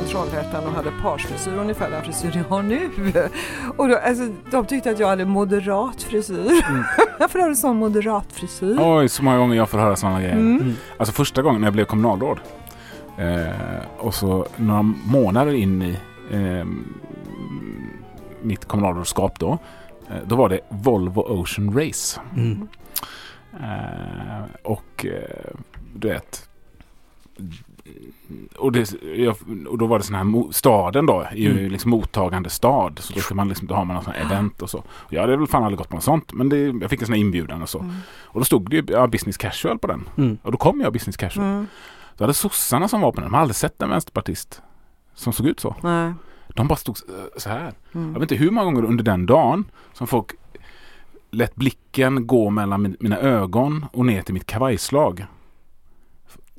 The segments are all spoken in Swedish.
från Trollhättan och hade parsfrisyr, ungefär den frisyr jag har nu. Och då, alltså, de tyckte att jag hade moderat frisyr. Mm. Varför har du sån moderat frisyr? Oj, så många gånger jag får höra sådana grejer. Mm. Mm. Alltså första gången när jag blev kommunalråd eh, och så några månader in i eh, mitt kommunalrådskap då, eh, då var det Volvo Ocean Race. Mm. Eh, och eh, du vet, och, det, och då var det sån här staden då, är ju mm. liksom mottagande stad. Så då ska man liksom, då har man något sånt event och så. Jag hade väl fan aldrig gått på något sånt. Men det, jag fick en sån här inbjudan och så. Mm. Och då stod det ju ja, business casual på den. Mm. Och då kom jag business casual. Mm. Då hade sossarna som var på den, de hade aldrig sett en vänsterpartist som såg ut så. Nej. De bara stod så här. Mm. Jag vet inte hur många gånger under den dagen som folk lät blicken gå mellan mina ögon och ner till mitt kavajslag.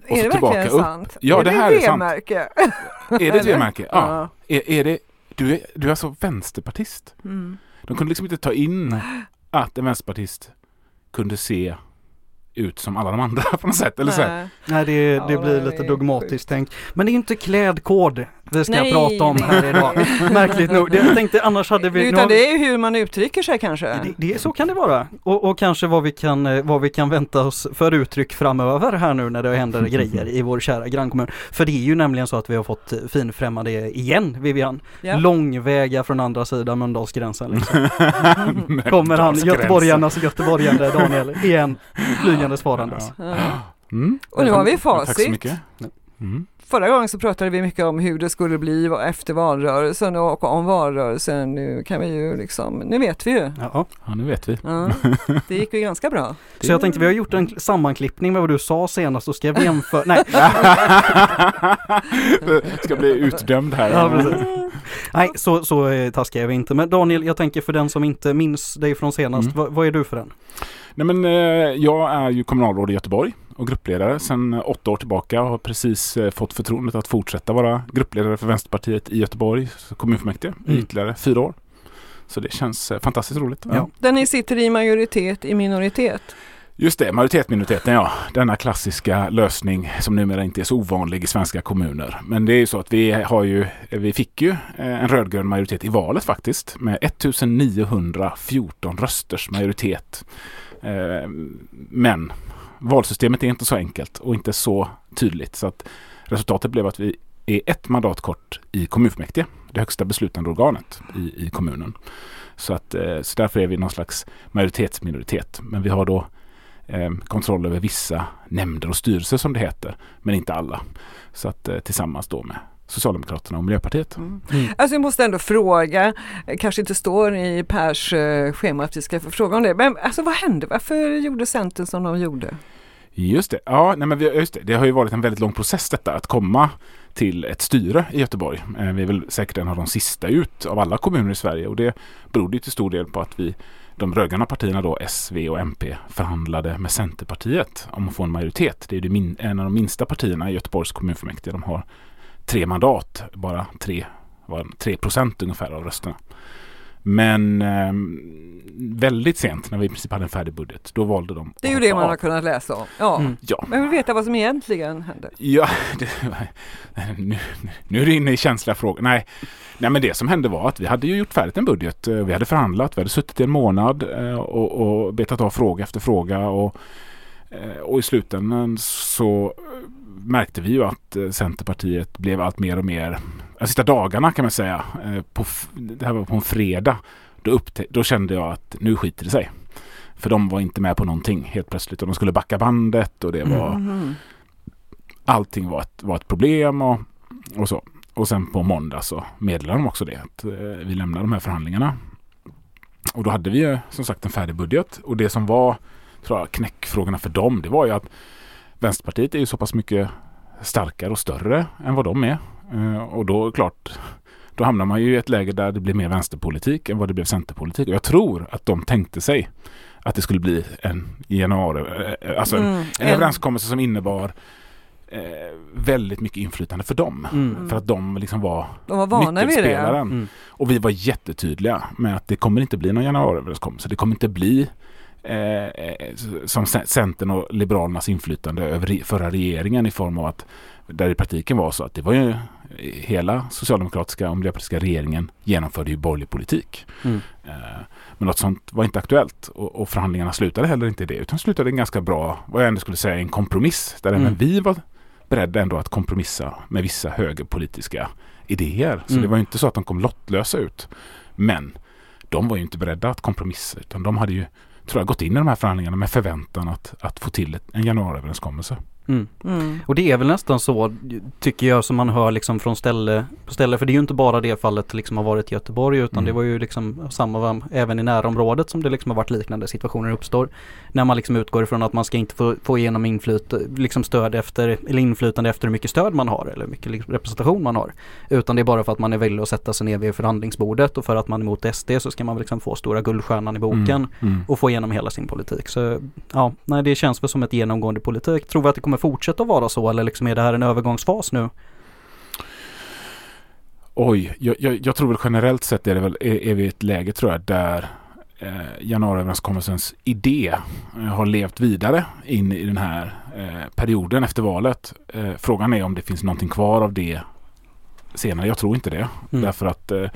Och är det verkligen upp. sant? Ja, är det, här är sant. Är det ett V-märke? Ja. ja. Är, är det, du, är, du är alltså vänsterpartist? Mm. De kunde liksom inte ta in att en vänsterpartist kunde se ut som alla de andra på något sätt. Eller Nej. Så Nej, det, det ja, blir lite dogmatiskt tänkt. Men det är inte klädkod vi ska nej, prata om här idag. Märkligt nog. Jag tänkte annars hade vi... Utan det är hur man uttrycker sig kanske? Det, det, så kan det vara. Och, och, kanske vad vi, kan, eh, vad vi kan vänta oss för uttryck framöver här nu när det händer grejer i vår kära grannkommun. För det är ju nämligen så att vi har fått finfrämmande igen, Vivian. Ja. Långväga från andra sidan Mölndalsgränsen. Liksom. Kommer han, göteborgarnas göteborgande Daniel, igen farandes. Ja. Mm. Och nu har vi facit. Tack så mycket. Mm. Förra gången så pratade vi mycket om hur det skulle bli efter valrörelsen och om valrörelsen. Nu kan vi ju liksom, nu vet vi ju. Ja, ja nu vet vi. Ja, det gick ju ganska bra. Så jag tänkte vi har gjort en sammanklippning med vad du sa senast och ska vi jämföra, nej. ska bli utdömd här. Ja, nej, så, så eh, taskiga är vi inte. Men Daniel, jag tänker för den som inte minns dig från senast, mm. vad, vad är du för den? Nej men eh, jag är ju kommunalråd i Göteborg och gruppledare sedan åtta år tillbaka och har precis eh, fått förtroendet att fortsätta vara gruppledare för Vänsterpartiet i Göteborg kommunfullmäktige i mm. ytterligare fyra år. Så det känns eh, fantastiskt roligt. Ja. Där ni sitter i majoritet i minoritet? Just det, majoritetsminoriteten ja. Denna klassiska lösning som numera inte är så ovanlig i svenska kommuner. Men det är ju så att vi har ju, vi fick ju en rödgrön majoritet i valet faktiskt med 1914 rösters majoritet. Eh, men valsystemet är inte så enkelt och inte så tydligt. Så att resultatet blev att vi är ett mandat kort i kommunfullmäktige, det högsta beslutande organet i, i kommunen. Så, att, eh, så därför är vi någon slags majoritetsminoritet. Men vi har då eh, kontroll över vissa nämnder och styrelser som det heter, men inte alla. Så att eh, tillsammans då med Socialdemokraterna och Miljöpartiet. Mm. Mm. Alltså jag måste ändå fråga, kanske inte står i Pers eh, schema att vi ska få fråga om det, men alltså vad hände? Varför gjorde Centern som de gjorde? Just det, ja, nej men vi, just det. det har ju varit en väldigt lång process detta att komma till ett styre i Göteborg. Eh, vi är väl säkert en av de sista ut av alla kommuner i Sverige och det berodde till stor del på att vi de rödgröna partierna då, S, V och MP, förhandlade med Centerpartiet om att få en majoritet. Det är det en av de minsta partierna i Göteborgs kommunfullmäktige. De har tre mandat, bara tre, var 3 procent ungefär av rösterna. Men eh, väldigt sent när vi i princip hade en färdig budget, då valde de Det är ju det man har kunnat läsa om. Ja. Mm. ja. Men jag vill veta vad som egentligen hände. Ja, det, nu, nu är du inne i känsliga frågor. Nej. Nej, men det som hände var att vi hade ju gjort färdigt en budget. Eh, vi hade förhandlat, vi hade suttit i en månad eh, och, och betat av fråga efter fråga. Och, eh, och i slutändan så märkte vi ju att eh, Centerpartiet blev allt mer och mer, de sista dagarna kan man säga, eh, på, det här var på en fredag, då, upptä- då kände jag att nu skiter det sig. För de var inte med på någonting helt plötsligt och de skulle backa bandet och det var mm. Allting var ett, var ett problem och, och så. Och sen på måndag så meddelade de också det att eh, vi lämnar de här förhandlingarna. Och då hade vi ju som sagt en färdig budget och det som var tror jag, knäckfrågorna för dem det var ju att Vänsterpartiet är ju så pass mycket starkare och större än vad de är. Eh, och då klart, då hamnar man ju i ett läge där det blir mer vänsterpolitik än vad det blev centerpolitik. Och jag tror att de tänkte sig att det skulle bli en januari, eh, alltså en, mm. en överenskommelse som innebar eh, väldigt mycket inflytande för dem. Mm. För att de liksom var, de var vana vid det. Mm. Och vi var jättetydliga med att det kommer inte bli någon januariöverenskommelse. Det kommer inte bli som Centern och Liberalernas inflytande över förra regeringen i form av att där i praktiken var så att det var ju hela socialdemokratiska och miljöpartistiska regeringen genomförde ju borgerlig politik. Mm. Eh, men något sånt var inte aktuellt och, och, förhandlingarna slutade heller inte i det utan slutade en ganska bra, vad jag ändå skulle säga, en kompromiss där mm. även vi var beredda ändå att kompromissa med vissa högerpolitiska idéer. Så mm. det var inte så att de kom lottlösa ut. Men de var ju inte beredda att kompromissa utan de hade ju, tror jag, gått in i de här förhandlingarna med förväntan att, att få till en januariöverenskommelse. Mm. Mm. Och det är väl nästan så, tycker jag, som man hör liksom från ställe på ställe. För det är ju inte bara det fallet liksom har varit i Göteborg utan mm. det var ju liksom samma även i närområdet som det liksom har varit liknande situationer uppstår. När man liksom utgår ifrån att man ska inte få, få igenom inflyt, liksom stöd efter, eller inflytande efter hur mycket stöd man har eller hur mycket liksom representation man har. Utan det är bara för att man är villig att sätta sig ner vid förhandlingsbordet och för att man är emot SD så ska man liksom få stora guldstjärnan i boken mm. Mm. och få igenom hela sin politik. Så ja, nej det känns väl som ett genomgående politik. Tror vi att det kommer fortsätta vara så eller liksom är det här en övergångsfas nu? Oj, jag, jag, jag tror väl generellt sett är, det väl, är, är vi i ett läge tror jag där eh, januariöverenskommelsens idé eh, har levt vidare in i den här eh, perioden efter valet. Eh, frågan är om det finns någonting kvar av det senare. Jag tror inte det. Mm. Därför att eh,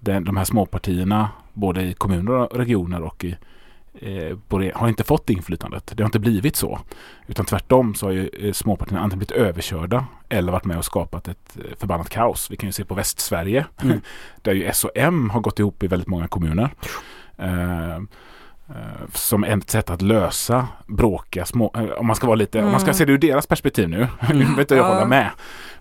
den, de här småpartierna både i kommuner och regioner och i eh, har inte fått inflytandet. Det har inte blivit så. Utan tvärtom så har ju eh, småpartierna antingen blivit överkörda eller varit med och skapat ett eh, förbannat kaos. Vi kan ju se på Västsverige mm. där ju S och M har gått ihop i väldigt många kommuner. Eh, Eh, som ett sätt att lösa bråkiga små, eh, om man ska vara lite, mm. om man ska mm. se det ur deras perspektiv nu, mm. vet jag, jag håller med.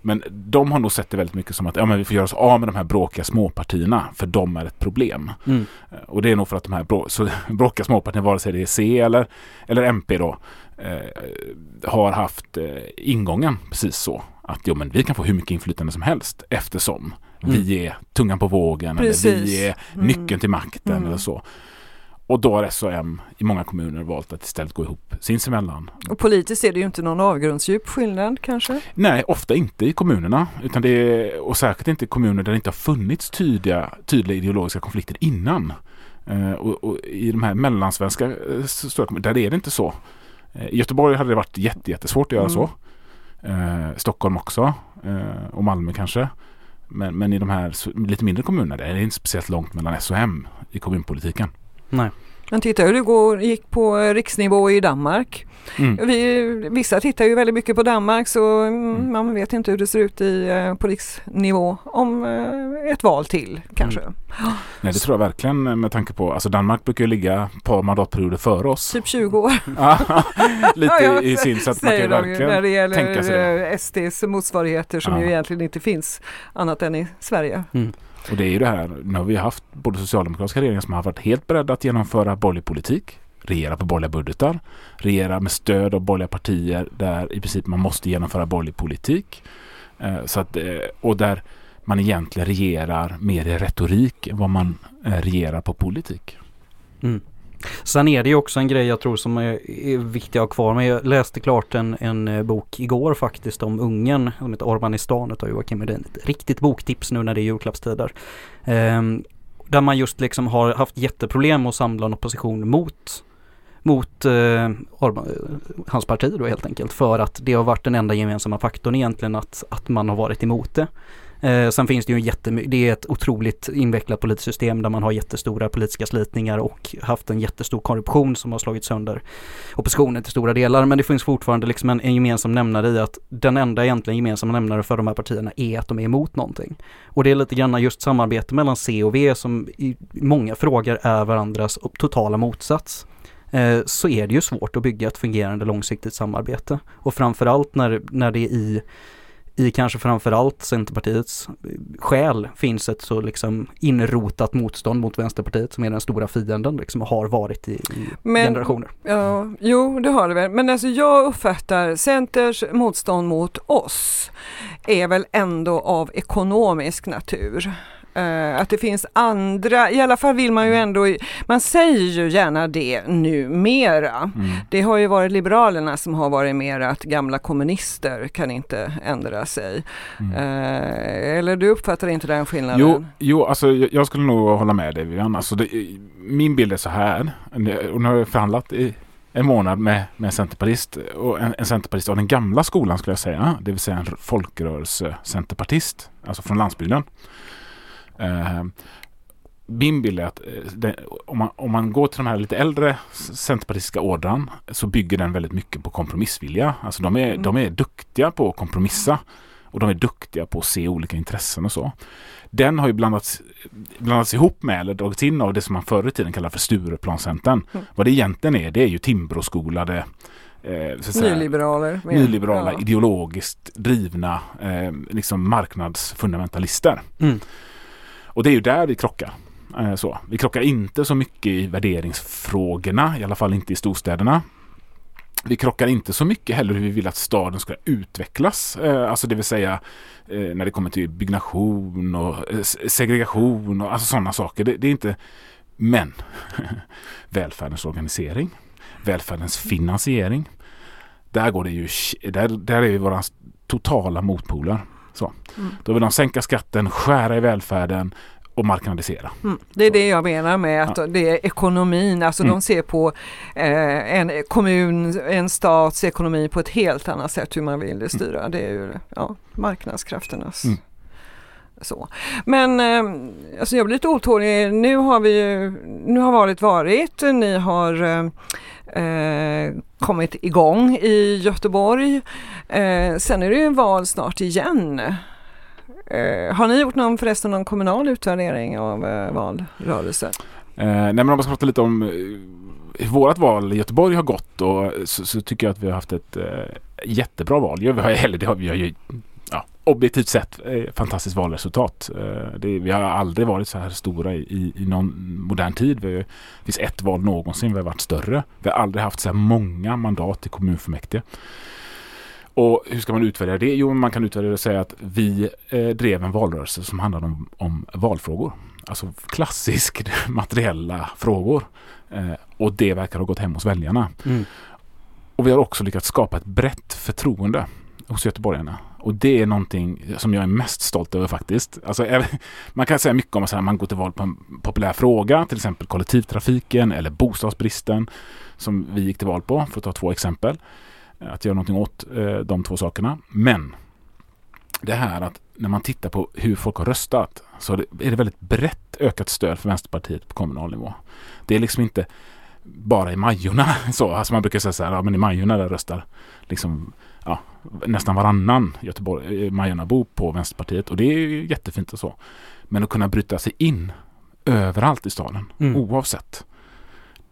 Men de har nog sett det väldigt mycket som att ja, men vi får göra oss av med de här bråkiga småpartierna för de är ett problem. Mm. Eh, och det är nog för att de här brå, så, bråkiga småpartierna, vare sig det är C eller, eller MP då, eh, har haft eh, ingången precis så. Att jo, men vi kan få hur mycket inflytande som helst eftersom vi mm. är tungan på vågen Precis. eller vi är mm. nyckeln till makten eller så. Och då har SOM i många kommuner valt att istället gå ihop sinsemellan. Och politiskt är det ju inte någon avgrundsdjup skillnad kanske? Nej, ofta inte i kommunerna. Utan det är, och särskilt inte i kommuner där det inte har funnits tydliga, tydliga ideologiska konflikter innan. Uh, och, och, i de här mellansvenska kommunerna, där är det inte så. Uh, I Göteborg hade det varit jätte, jättesvårt att göra mm. så. Stockholm också. och Malmö kanske. Men, men i de här lite mindre kommunerna där är det inte speciellt långt mellan S och M i kommunpolitiken. Nej. Men titta hur det går, gick på riksnivå i Danmark. Mm. Vi, vissa tittar ju väldigt mycket på Danmark så mm. mm. man vet inte hur det ser ut i, eh, på riksnivå om eh, ett val till kanske. Mm. Nej det tror jag verkligen med tanke på, alltså Danmark brukar ju ligga ett par mandatperioder före oss. Typ 20 år. lite ja, i, sin så att man kan verkligen När det gäller det. Eh, SDs motsvarigheter som ja. ju egentligen inte finns annat än i Sverige. Mm. Och det är ju det här, nu har vi haft både socialdemokratiska regeringar som har varit helt beredda att genomföra borgerlig politik, regera på borgerliga budgetar, regera med stöd av borgerliga partier där i princip man måste genomföra borgerlig politik. Eh, så att, eh, och där man egentligen regerar mer i retorik än vad man eh, regerar på politik. Mm. Sen är det ju också en grej jag tror som är, är viktig att ha kvar. Men jag läste klart en, en eh, bok igår faktiskt om Ungern. Som heter Orbanistan av Joakim Edin. Ett riktigt boktips nu när det är julklappstider. Um, där man just liksom har haft jätteproblem att samla en opposition mot mot eh, Orban, eh, hans parti då helt enkelt. För att det har varit den enda gemensamma faktorn egentligen att, att man har varit emot det. Eh, sen finns det ju jättemycket, det är ett otroligt invecklat politiskt system där man har jättestora politiska slitningar och haft en jättestor korruption som har slagit sönder oppositionen till stora delar. Men det finns fortfarande liksom en, en gemensam nämnare i att den enda egentligen gemensamma nämnaren för de här partierna är att de är emot någonting. Och det är lite grann just samarbete mellan C och V som i många frågor är varandras totala motsats eh, så är det ju svårt att bygga ett fungerande långsiktigt samarbete. Och framförallt när, när det i i kanske framförallt Centerpartiets själ finns ett så liksom inrotat motstånd mot Vänsterpartiet som är den stora fienden liksom har varit i, i Men, generationer. Ja, jo, det har det väl. Men alltså jag uppfattar Centers motstånd mot oss är väl ändå av ekonomisk natur. Uh, att det finns andra, i alla fall vill man ju ändå, man säger ju gärna det numera. Mm. Det har ju varit Liberalerna som har varit mer att gamla kommunister kan inte ändra sig. Mm. Uh, eller du uppfattar inte den skillnaden? Jo, jo alltså jag skulle nog hålla med dig Vivian. Alltså det, min bild är så här, och nu har jag förhandlat i en månad med, med en centerpartist och en, en centerpartist av den gamla skolan skulle jag säga. Det vill säga en folkrörelse-centerpartist, alltså från landsbygden. Eh, min bild är att eh, det, om, man, om man går till de här lite äldre centerpartistiska ådran så bygger den väldigt mycket på kompromissvilja. Alltså de är, mm. de är duktiga på att kompromissa och de är duktiga på att se olika intressen och så. Den har ju blandats, blandats ihop med eller dragits in av det som man förr i tiden kallade för Stureplanscentern. Mm. Vad det egentligen är, det är ju Timbroskolade eh, nyliberaler. Nylliberala, ja. ideologiskt drivna eh, liksom marknadsfundamentalister. Mm. Och det är ju där vi krockar. Eh, så. Vi krockar inte så mycket i värderingsfrågorna, i alla fall inte i storstäderna. Vi krockar inte så mycket heller hur vi vill att staden ska utvecklas. Eh, alltså det vill säga eh, när det kommer till byggnation och segregation och alltså sådana saker. Det, det är inte Men välfärdens organisering, välfärdens finansiering. Där går det ju, där, där är vi våra totala motpoler. Så. Mm. Då vill de sänka skatten, skära i välfärden och marknadisera. Mm. Det är det jag menar med att ja. det är ekonomin, alltså mm. de ser på eh, en kommun, en stats ekonomi på ett helt annat sätt hur man vill det styra. Mm. Det är ju ja, marknadskrafternas mm så. Men eh, alltså jag blir lite otålig. Nu har vi ju, nu har varit varit, ni har eh, eh, kommit igång i Göteborg. Eh, sen är det ju val snart igen. Eh, har ni gjort någon förresten någon kommunal utvärdering av eh, valrörelsen? Eh, nej men om man ska prata lite om eh, hur vårt val i Göteborg har gått och, så, så, tycker jag att vi har haft ett eh, jättebra val. Vi har, eller det har, vi har ju objektivt sett eh, fantastiskt valresultat. Eh, det, vi har aldrig varit så här stora i, i någon modern tid. Vi, det finns ett val någonsin vi har varit större. Vi har aldrig haft så här många mandat i kommunfullmäktige. Och hur ska man utvärdera det? Jo, man kan utvärdera det och säga att vi eh, drev en valrörelse som handlade om, om valfrågor. Alltså klassisk materiella frågor. Eh, och det verkar ha gått hem hos väljarna. Mm. Och vi har också lyckats skapa ett brett förtroende hos göteborgarna. Och det är någonting som jag är mest stolt över faktiskt. Alltså, man kan säga mycket om att man går till val på en populär fråga, till exempel kollektivtrafiken eller bostadsbristen som vi gick till val på, för att ta två exempel eh, att göra någonting åt eh, de två sakerna. Men det här att när man tittar på hur folk har röstat så är det väldigt brett ökat stöd för Vänsterpartiet på kommunal nivå. Det är liksom inte bara i Majorna så. Alltså man brukar säga så här, ja men i Majorna där röstar liksom nästan varannan Göteborg, eh, Majornabo på Vänsterpartiet och det är ju jättefint och så. Men att kunna bryta sig in överallt i staden mm. oavsett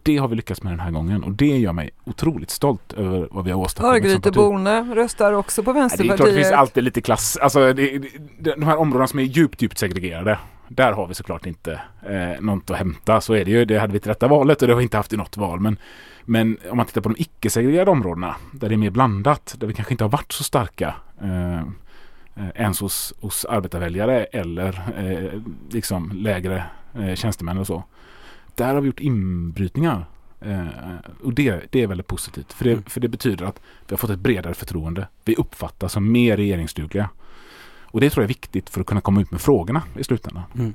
det har vi lyckats med den här gången och det gör mig otroligt stolt över vad vi har åstadkommit Örgryteborna röstar också på Vänsterpartiet. det är klart det finns alltid lite klass, alltså det, det, de här områdena som är djupt, djupt segregerade. Där har vi såklart inte eh, något att hämta. Så är det ju. Det hade vi till detta valet och det har vi inte haft i något val. Men, men om man tittar på de icke-segregerade områdena där det är mer blandat, där vi kanske inte har varit så starka eh, eh ens hos, hos arbetarväljare eller eh, liksom lägre eh, tjänstemän och så där har vi gjort inbrytningar. Eh, och det, det är väldigt positivt. För det, mm. för det betyder att vi har fått ett bredare förtroende. Vi uppfattas som mer regeringsdugliga. Och det tror jag är viktigt för att kunna komma ut med frågorna i slutändan. Mm.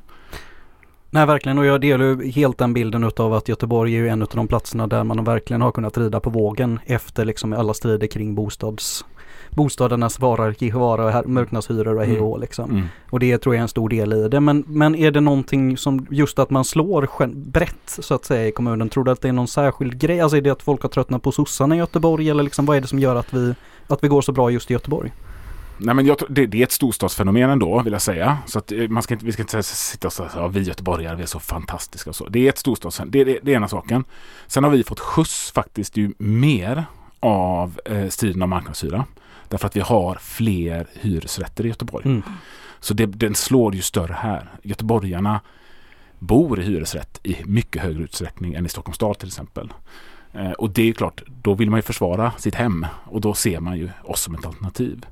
Nej verkligen och jag delar helt den bilden utav att Göteborg är ju en av de platserna där man verkligen har kunnat rida på vågen efter liksom alla strider kring bostads bostädernas vara vara, marknadshyror och hej mm. liksom. Mm. Och det tror jag är en stor del i det. Men, men är det någonting som just att man slår brett så att säga i kommunen? Tror du att det är någon särskild grej? Alltså är det att folk har tröttnat på sossarna i Göteborg eller liksom vad är det som gör att vi, att vi går så bra just i Göteborg? Nej, men jag, det, det, är ett storstadsfenomen ändå vill jag säga. Så att eh, man ska inte, vi ska inte sitta och säga att vi göteborgare vi är så fantastiska och så. Det är ett storstadsfenomen, det, det, det är ena saken. Sen har vi fått skjuts faktiskt ju mer av eh, striden om marknadshyra. Därför att vi har fler hyresrätter i Göteborg. Mm. Så det, den slår ju större här. Göteborgarna bor i hyresrätt i mycket högre utsträckning än i Stockholms stad till exempel. Eh, och det är klart, då vill man ju försvara sitt hem och då ser man ju oss som ett alternativ.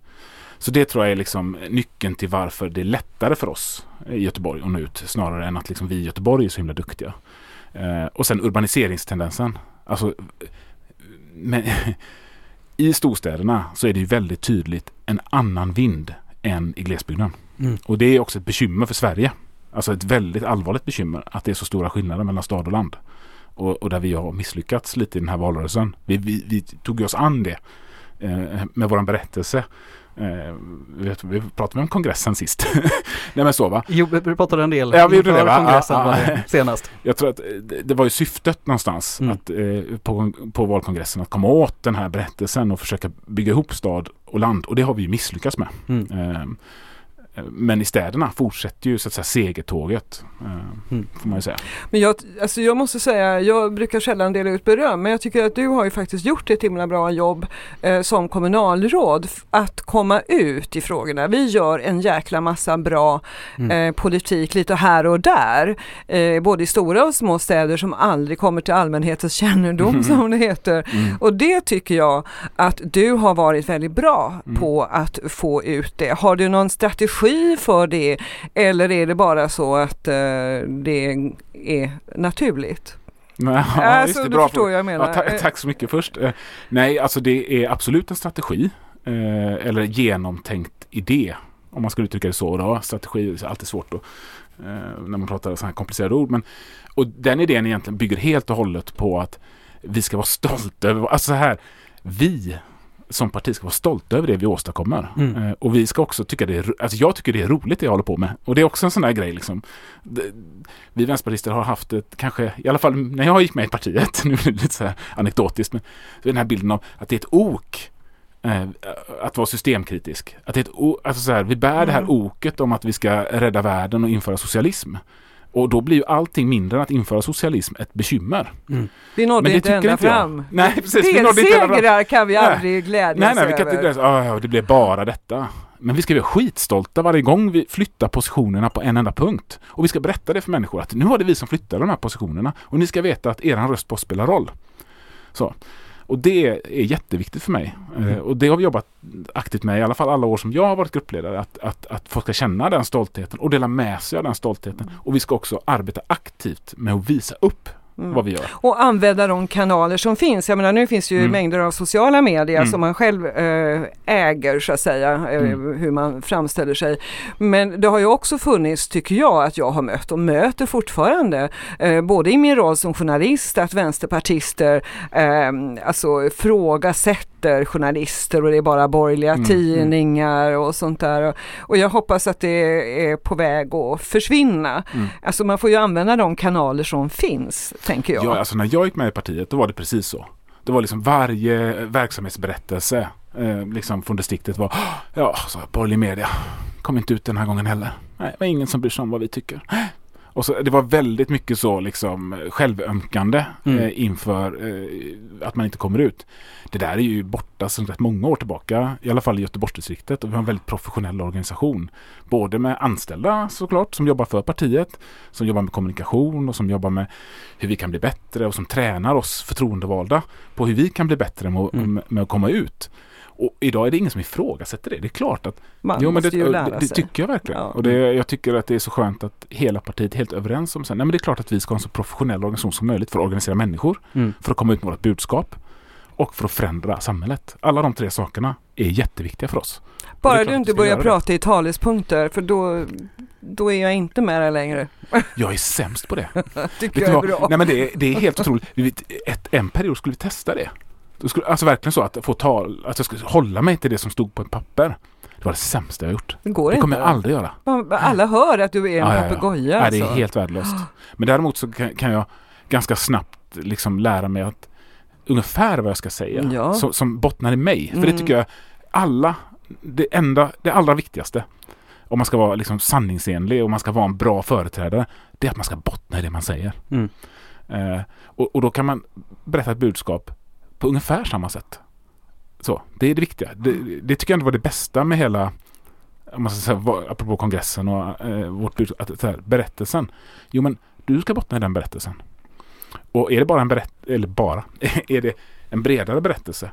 Så det tror jag är liksom nyckeln till varför det är lättare för oss i Göteborg att nå ut snarare än att liksom vi i Göteborg är så himla duktiga. Eh, och sen urbaniseringstendensen. Alltså, men, I storstäderna så är det ju väldigt tydligt en annan vind än i glesbygden. Mm. Och det är också ett bekymmer för Sverige. Alltså ett väldigt allvarligt bekymmer att det är så stora skillnader mellan stad och land. Och, och där vi har misslyckats lite i den här valrörelsen. Vi, vi, vi tog oss an det eh, med våran berättelse. Eh, vi, vi pratade om kongressen sist. Nej men så va? Jo, vi pratade en del Ja, vi inför det, va? kongressen ja. det senast. Jag tror att eh, det, det var ju syftet någonstans Mm. att, eh, på, på valkongressen att komma åt den här berättelsen och försöka bygga ihop stad och land. Och det har vi misslyckats med. Mm. Ehm, men i städerna fortsätter ju så att säga segertåget. ehm, Mm. Får man ju säga. Men jag, alltså jag måste säga, jag brukar sällan dela ut beröm, men jag tycker att du har ju faktiskt gjort ett himla bra jobb eh, som kommunalråd att komma ut i frågorna. Vi gör en jäkla massa bra Mm. eh, politik lite här och där, eh, både i stora och små städer som aldrig kommer till allmänhetens kännedom som det heter. Mm. Och det tycker jag att du har varit väldigt bra Mm. på att få ut det. Har du någon strategi för det eller är det bara så att eh, det är naturligt? Nej, ja, alltså, det, du bra förstår jag menar. Ja, ta- tack så mycket först. Eh, nej, alltså det är absolut en strategi. Eh, eller genomtänkt idé. Om man skulle uttrycka det så. Då. Strategi är alltid svårt då, eh, när man pratar så här komplicerade ord. Men, och den idén egentligen bygger helt och hållet på att vi ska vara stolta över, alltså så här, vi som parti ska vara stolta över det vi åstadkommer. Mm. Eh, och vi ska också tycka det är, alltså jag tycker det är roligt det jag håller på med. Och det är också en sån där grej liksom. Det, vi vänsterpartister har haft ett, kanske, i alla fall när jag gick med i partiet, nu blir det lite så här anekdotiskt, men den här bilden av att det är ett ok eh, att vara systemkritisk. Att det är ett alltså så här, vi bär det här Mm. oket om att vi ska rädda världen och införa socialism. Och då blir ju allting mindre än att införa socialism ett bekymmer. Mm. Vi nådde Men det inte tycker ända inte jag. fram. Nej, precis. Vi nådde inte ända fram. Delsegrar kan vi Nej. aldrig glädjas Nej, nej, vi kan över. inte läsa, "Ah, ja, det blev bara detta. Men vi ska vara skitstolta varje gång vi flyttar positionerna på en enda punkt. Och vi ska berätta det för människor att nu var det vi som flyttade de här positionerna. Och ni ska veta att er röst på spelar roll. Så. Och det är jätteviktigt för mig. Eh, och det har vi jobbat aktivt med i alla fall alla år som jag har varit gruppledare. Att, att, att folk ska känna den stoltheten och dela med sig av den stoltheten. Och vi ska också arbeta aktivt med att visa upp Mm. vad vi gör. Och använda de kanaler som finns. Jag menar nu finns ju Mm. mängder av sociala medier Mm. som man själv eh, äger så att säga, eh, Mm. hur man framställer sig. Men det har ju också funnits, tycker jag, att jag har mött och möter fortfarande, eh, både i min roll som journalist, att vänsterpartister eh, alltså frågasätter journalister och det är bara borgerliga Mm, tidningar och sånt där. Och, och jag hoppas att det är på väg att försvinna. Mm. Alltså man får ju använda de kanaler som finns, tänker jag. Ja, alltså när jag gick med i partiet då var det precis så. Det var liksom varje verksamhetsberättelse eh, liksom från distriktet var ja, så borgerlig media kom inte ut den här gången heller. Nej, det var ingen som bryr sig om vad vi tycker. Och så, det var väldigt mycket så liksom självömkande Mm. eh, inför eh, att man inte kommer ut. Det där är ju borta sedan rätt många år tillbaka, i alla fall i Göteborgsdistriktet och vi har en väldigt professionell organisation. Både med anställda såklart som jobbar för partiet, som jobbar med kommunikation och som jobbar med hur vi kan bli bättre och som tränar oss förtroendevalda på hur vi kan bli bättre med, Mm. med, med att komma ut. Och idag är det ingen som ifrågasätter det. Det är klart att Man Jo, men måste det, ju det, lära det sig. tycker jag verkligen. Ja. Och det, jag tycker att det är så skönt att hela partiet är helt överens om sen. Nej, men det är klart att vi ska ha en så professionell organisation som möjligt för att organisera människor, Mm. för att komma ut med vårt budskap och för att förändra samhället. Alla de tre sakerna är jätteviktiga för oss. Det Bara du inte börjar göra det. prata i talespunkter för då, då är jag inte med där längre. Jag är sämst på det. Tycker jag är bra. Nej, men det, är, det är helt otroligt. Ett, en period skulle vi testa det. Då skulle, alltså verkligen så att få tal, att jag skulle hålla mig till det som stod på ett papper. Det var det sämsta jag gjort. det går Det kommer inte. jag aldrig göra. Alla hör att du är en Ja, ja, ja. papegoja. Nej, det är alltså. helt värdelöst. Men däremot så kan, kan jag ganska snabbt liksom lära mig att ungefär vad jag ska säga. Ja. Som, som bottnar i mig. För det Mm. tycker jag alla, det enda, det allra viktigaste om man ska vara liksom sanningsenlig och man ska vara en bra företrädare, det är att man ska bottna i det man säger. Mm. Eh, och, och då kan man berätta ett budskap på ungefär samma sätt. Så, det är det viktiga. Det, det tycker jag ändå var det bästa med hela, om man ska säga, apropå kongressen och eh, vårt budskap, att, så här, berättelsen. Jo men, du ska bottna i den berättelsen. Och är det bara en berättelse, eller bara, är det en bredare berättelse,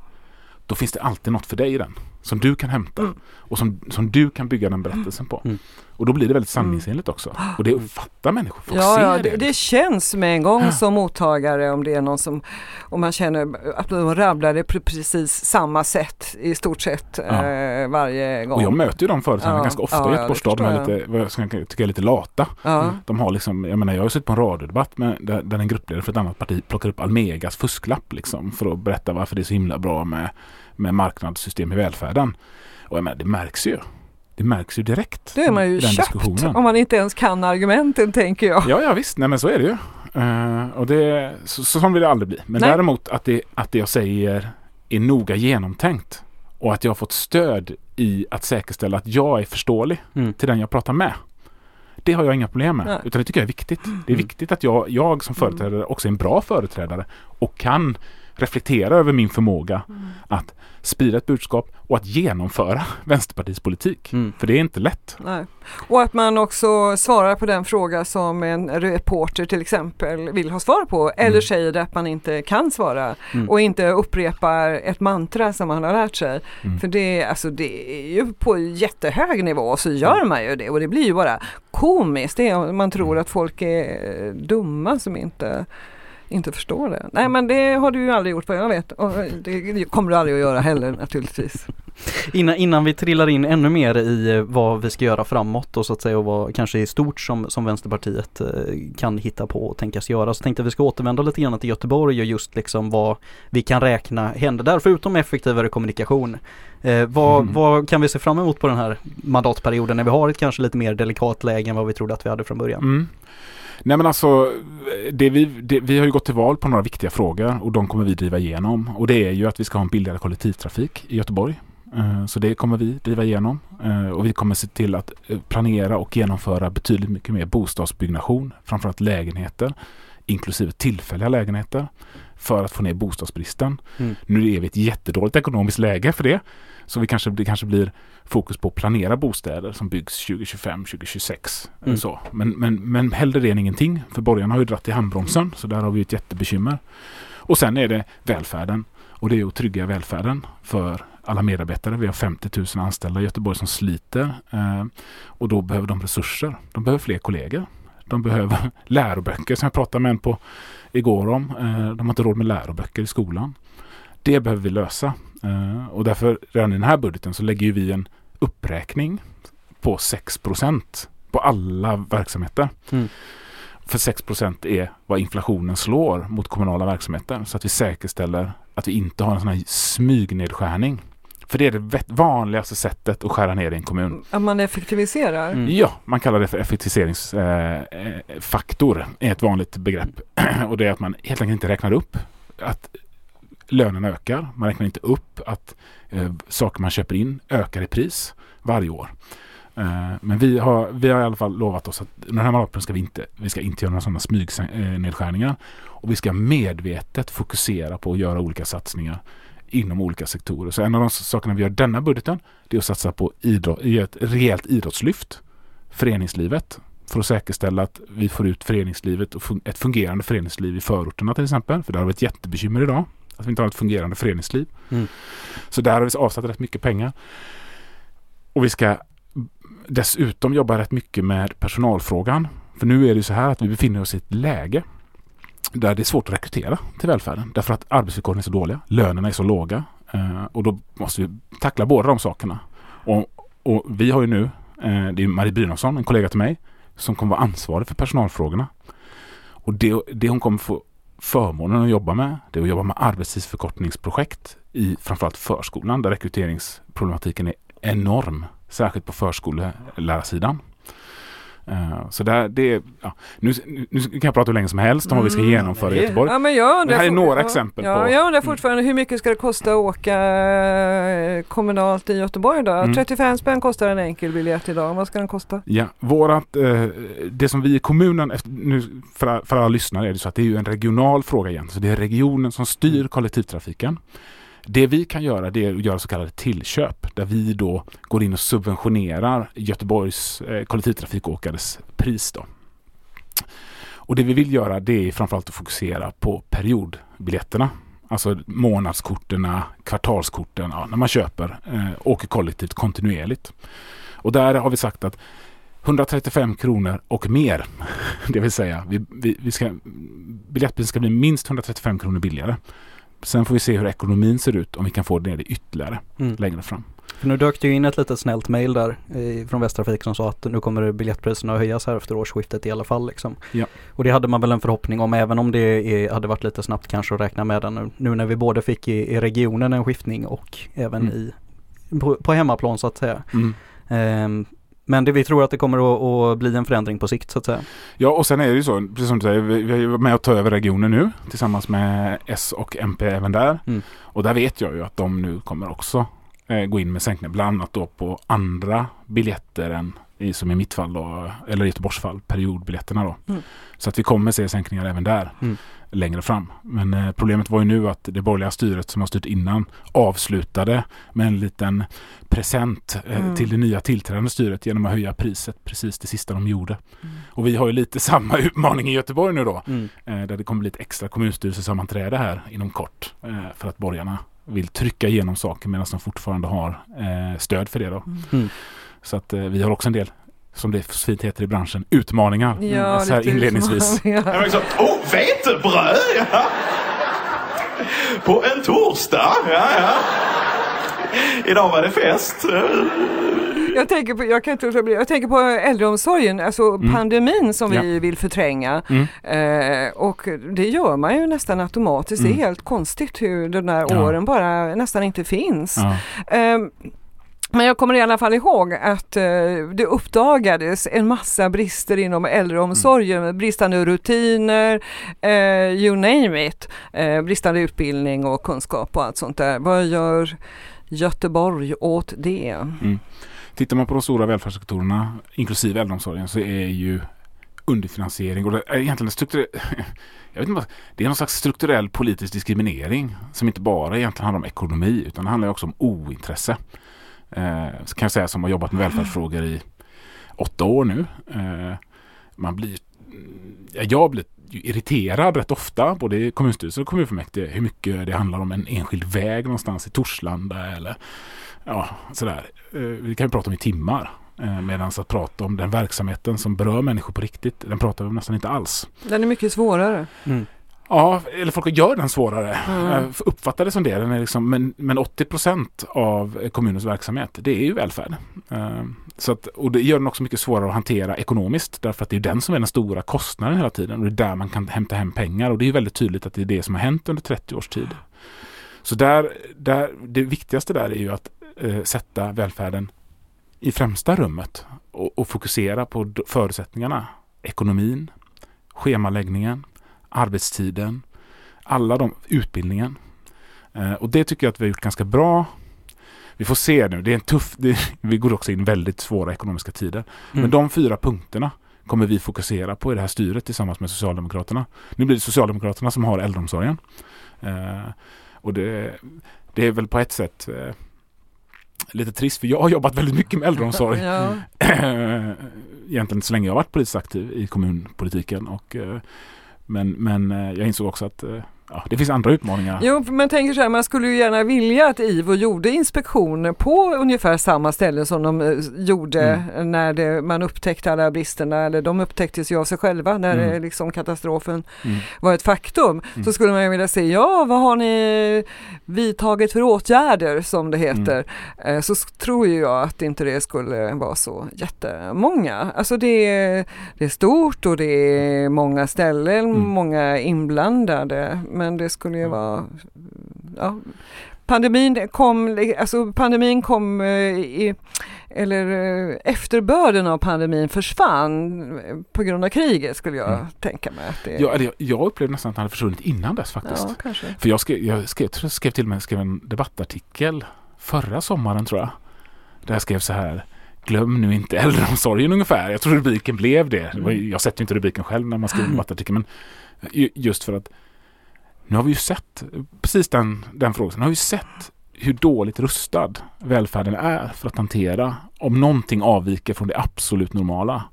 då finns det alltid något för dig i den som du kan hämta Mm. och som, som du kan bygga den berättelsen på. Mm. Och då blir det väldigt sanningsenligt också. Och det fattar människor. Folk Ja, ser ja det. det, det känns med en gång som mottagare om det är någon som, om man känner att de rabblar det på precis samma sätt i stort sett Ja. eh, varje gång. Och jag möter ju de företagen Ja, ganska ofta ja, i Göteborgs stad. De är lite, vad jag tycka är lite lata. ja. De har liksom, jag menar jag har suttit på en radiodebatt med, där, där en gruppledare för ett annat parti plockar upp Almegas fusklapp liksom för att berätta varför det är så himla bra med, med marknadssystem i välfärden. Och jag menar, det märks ju. Det märks ju direkt. Då är man i ju den köpt diskussionen. om man inte ens kan argumenten tänker jag. Ja, ja visst. Nej men så är det ju. Eh, och det, så, så som vill det aldrig bli. Men Nej. däremot att det, att det jag säger är noga genomtänkt. Och att jag har fått stöd i att säkerställa att jag är förståelig Mm. till den jag pratar med. Det har jag inga problem med. Nej. Utan det tycker jag är viktigt. Det är Mm. viktigt att jag, jag som företrädare också är en bra företrädare och kan reflektera över min förmåga att sprida ett budskap och att genomföra Vänsterpartiets politik. Mm. För det är inte lätt. Nej. Och att man också svarar på den fråga som en reporter till exempel vill ha svar på eller Mm. säger att man inte kan svara Mm. och inte upprepar ett mantra som man har lärt sig. Mm. För det, alltså, det är ju på jättehög nivå så gör man ju det och det blir ju bara komiskt. Det är man tror att folk är dumma som inte inte förstår det. Nej men det har du ju aldrig gjort vad jag vet och det kommer du aldrig att göra heller naturligtvis. Innan, innan vi trillar in ännu mer i eh, vad vi ska göra framåt och så att säga och vad kanske i stort som, som Vänsterpartiet eh, kan hitta på och tänkas göra så tänkte jag att vi ska återvända lite grann till Göteborg och just liksom vad vi kan räkna händer där förutom effektivare kommunikation. Eh, vad, Mm. vad kan vi se fram emot på den här mandatperioden när vi har ett kanske lite mer delikat läge än vad vi trodde att vi hade från början? Mm. Nej men alltså, det vi, det, vi har ju gått till val på några viktiga frågor och de kommer vi driva igenom. Och det är ju att vi ska ha en billigare kollektivtrafik i Göteborg. Eh, Så det kommer vi driva igenom. Eh, Och vi kommer se till att eh, planera och genomföra betydligt mycket mer bostadsbyggnation, framförallt lägenheter, inklusive tillfälliga lägenheter, för att få ner bostadsbristen. Mm. Nu är vi i ett jättedåligt ekonomiskt läge för det. Så vi kanske, det kanske blir fokus på att planera bostäder som byggs 2025, 2026. Mm. Så. Men, men, men hellre det än ingenting. För borgarna har ju dratt i handbromsen. Så där har vi ett jättebekymmer. Och sen är det välfärden. Och det är att trygga välfärden för alla medarbetare. Vi har 50 000 anställda i Göteborg som sliter. Eh, och då behöver de resurser. De behöver fler kollegor. De behöver läroböcker som jag pratade med en på igår om. Eh, de har inte råd med läroböcker i skolan. Det behöver vi lösa. Eh, och därför redan i den här budgeten så lägger ju vi en uppräkning på 6% på alla verksamheter. Mm. För 6% är vad inflationen slår mot kommunala verksamheter. Så att vi säkerställer att vi inte har en sån här smygnedskärning. För det är det vanligaste sättet att skära ner i en kommun. Att man effektiviserar. Mm. Ja, man kallar det för effektiviseringsfaktor. Eh, faktor, är ett vanligt begrepp. Och det är att man helt enkelt inte räknar upp att lönen ökar. Man räknar inte upp att eh, saker man köper in ökar i pris varje år. Eh, men vi har, vi har i alla fall lovat oss att den här mandatperioden ska vi inte, vi ska inte göra några sådana smygnedskärningar. Och vi ska medvetet fokusera på att göra olika satsningar inom olika sektorer. Så en av de sakerna vi gör denna budgeten det är att satsa på idrott, ett rejält idrottslyft. Föreningslivet. För att säkerställa att vi får ut föreningslivet och ett fungerande föreningsliv i förorterna till exempel. För det har varit ett jättebekymmer idag. Att vi inte har ett fungerande föreningsliv. Mm. Så där har vi avsatt rätt mycket pengar. Och vi ska dessutom jobba rätt mycket med personalfrågan. För nu är det så här att vi befinner oss i ett läge där det är svårt att rekrytera till välfärden. Därför att arbetsvillkoren är så dåliga, lönerna är så låga. Eh, och då måste vi tackla båda de sakerna. Och, och vi har ju nu, eh, det är Marie Brynolfsson, en kollega till mig, som kommer vara ansvarig för personalfrågorna. Och det, det hon kommer få förmånen att jobba med, det är att jobba med arbetstidsförkortningsprojekt i framförallt förskolan där rekryteringsproblematiken är enorm. Särskilt på förskollärarsidan. Eh, så där, det ja, nu, nu kan jag prata hur länge som helst om vad vi ska Mm, genomföra i det- Göteborg. Ja, men jag Det här är några ja, exempel ja, på- Jag undrar Mm. fortfarande hur mycket ska det kosta att åka eh, kommunalt i Göteborg då? Mm. 35 spänn kostar en enkel biljett idag. Vad ska den kosta? Ja, vårat, eh, det som vi i kommunen, efter, nu för, för alla lyssnare är det så att det är ju en regional fråga igen. Så det är regionen som styr kollektivtrafiken. Det vi kan göra det är att göra så kallade tillköp där vi då går in och subventionerar Göteborgs eh, kollektivtrafikåkares pris. Då. Och det vi vill göra det är framförallt att fokusera på periodbiljetterna. Alltså månadskorten, kvartalskorten, ja, när man köper, eh, åker kollektivt kontinuerligt. Och där har vi sagt att 135 kronor och mer. Det vill säga, vi, vi, vi ska, mm, biljettpriset ska bli minst 135 kronor billigare. Sen får vi se hur ekonomin ser ut om vi kan få det ner ytterligare mm. längre fram. För nu dök det ju in ett litet snällt mail där eh, från Västtrafik som sa att nu kommer biljettpriserna att höjas här efter årsskiftet i alla fall. Liksom. Ja. Och det hade man väl en förhoppning om även om det är, hade varit lite snabbt kanske att räkna med den nu, nu när vi både fick i, i regionen en skiftning och även mm. i, på, på, hemmaplan så att säga. Mm. Um, men det, vi tror att det kommer att, att, bli en förändring på sikt så att säga. Ja och sen är det ju så, precis som du säger, vi, vi är med att ta över regionen nu tillsammans med S och MP även där. Mm. Och där vet jag ju att de nu kommer också eh, gå in med sänkningar, bland annat då på andra biljetter än i, som i mitt fall då, eller i Göteborgs fall, periodbiljetterna då. Mm. Så att vi kommer se sänkningar även där. Mm längre fram. Men eh, problemet var ju nu att det borgerliga styret som har styrt innan avslutade med en liten present eh, mm. till det nya tillträdande styret genom att höja priset precis det sista de gjorde. Mm. Och vi har ju lite samma utmaning i Göteborg nu då. Mm. Eh, där det kommer bli ett extra kommunstyrelsesammanträde här inom kort eh, för att borgarna vill trycka igenom saker medan de fortfarande har eh, stöd för det då. Mm. Så att eh, vi har också en del som det fint heter i branschen, utmaningar. Ja, mm, så här inledningsvis. Ja. Liksom, oh, vetebröd! Ja. På en torsdag! Ja, ja. Idag var det fest. Jag tänker på, jag kan inte jag tänker på äldreomsorgen, alltså mm. pandemin som ja. vi vill förtränga. Mm. Eh, och det gör man ju nästan automatiskt. Mm. Det är mm. helt konstigt hur de där ja. åren bara nästan inte finns. Ja. Eh, men jag kommer i alla fall ihåg att eh, det uppdagades en massa brister inom äldreomsorgen, mm. bristande rutiner, eh, you name it, eh, bristande utbildning och kunskap och allt sånt där. Vad gör Göteborg åt det? Mm. Tittar man på de stora välfärdssektorerna, inklusive äldreomsorgen, så är ju underfinansiering och det är egentligen strukturell, jag vet inte det är någon slags strukturell politisk diskriminering som inte bara egentligen handlar om ekonomi utan det handlar också om ointresse kan jag säga som har jobbat med välfärdsfrågor i åtta år nu. Eh, man blir, jag blir irriterad rätt ofta, både i kommunstyrelsen och kommunfullmäktige, hur mycket det handlar om en enskild väg någonstans i Torslanda eller ja, sådär. Eh, vi kan ju prata om i timmar. Eh, Medan att prata om den verksamheten som berör människor på riktigt, den pratar vi nästan inte alls. Den är mycket svårare. Mm. Ja, eller folk gör den svårare. Mm. Uppfattar det som det. Den är liksom, men, men 80 procent av kommunens verksamhet, det är ju välfärd. Uh, så att, och det gör den också mycket svårare att hantera ekonomiskt därför att det är den som är den stora kostnaden hela tiden och det är där man kan hämta hem pengar och det är väldigt tydligt att det är det som har hänt under 30 års tid. Så där, där, det viktigaste där är ju att uh, sätta välfärden i främsta rummet och, och fokusera på förutsättningarna. Ekonomin, schemaläggningen, arbetstiden, alla de, utbildningen. Eh, och det tycker jag att vi har gjort ganska bra. Vi får se nu, det är en tuff, det, vi går också in väldigt svåra ekonomiska tider. Mm. Men de fyra punkterna kommer vi fokusera på i det här styret tillsammans med Socialdemokraterna. Nu blir det Socialdemokraterna som har äldreomsorgen. Eh, och det, det är väl på ett sätt eh, lite trist för jag har jobbat väldigt mycket med äldreomsorg. ja. Egentligen så länge jag varit politiskt aktiv i kommunpolitiken och eh, men, men eh, jag insåg också att eh, ja, det finns andra utmaningar. Jo, men tänker så här, man skulle ju gärna vilja att IVO gjorde inspektioner på ungefär samma ställe som de eh, gjorde mm. när det, man upptäckte alla bristerna, eller de upptäcktes ju av sig själva när mm. liksom katastrofen mm. var ett faktum. Så mm. skulle man ju vilja se, ja vad har ni vidtagit för åtgärder som det heter. Mm. Eh, så tror ju jag att inte det skulle vara så jättemånga. Alltså det är, det är stort och det är många ställen, mm. många inblandade men det skulle ju vara ja, Pandemin kom, alltså pandemin kom eh, i, eller eh, efterbörden av pandemin försvann på grund av kriget skulle jag mm. tänka mig. Att det... ja, jag, jag upplevde nästan att den hade försvunnit innan dess faktiskt. Ja, kanske. För jag skrev, jag skrev, skrev till och med skrev en debattartikel förra sommaren tror jag. Där jag skrev så här Glöm nu inte äldreomsorgen ungefär. Jag tror rubriken blev det. Mm. Jag sätter inte rubriken själv när man skriver en debattartikel men just för att nu har vi ju sett, precis den, den frågan, nu har vi sett hur dåligt rustad välfärden är för att hantera om någonting avviker från det absolut normala.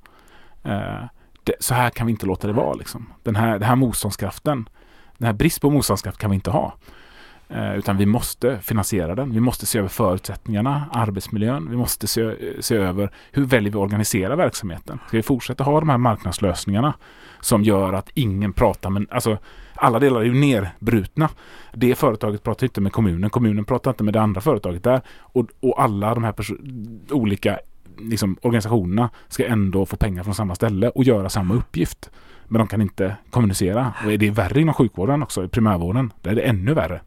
Eh, det, så här kan vi inte låta det vara. Liksom. Den, här, den här motståndskraften, den här brist på motståndskraft kan vi inte ha. Eh, utan vi måste finansiera den. Vi måste se över förutsättningarna, arbetsmiljön. Vi måste se, eh, se över hur väljer vi att organisera verksamheten. Ska vi fortsätta ha de här marknadslösningarna som gör att ingen pratar med, alltså alla delar är ju nerbrutna. Det företaget pratar inte med kommunen, kommunen pratar inte med det andra företaget där och, och alla de här olika liksom, organisationerna ska ändå få pengar från samma ställe och göra samma uppgift. Men de kan inte kommunicera. Och är det är värre inom sjukvården också, i primärvården. Där är det ännu värre.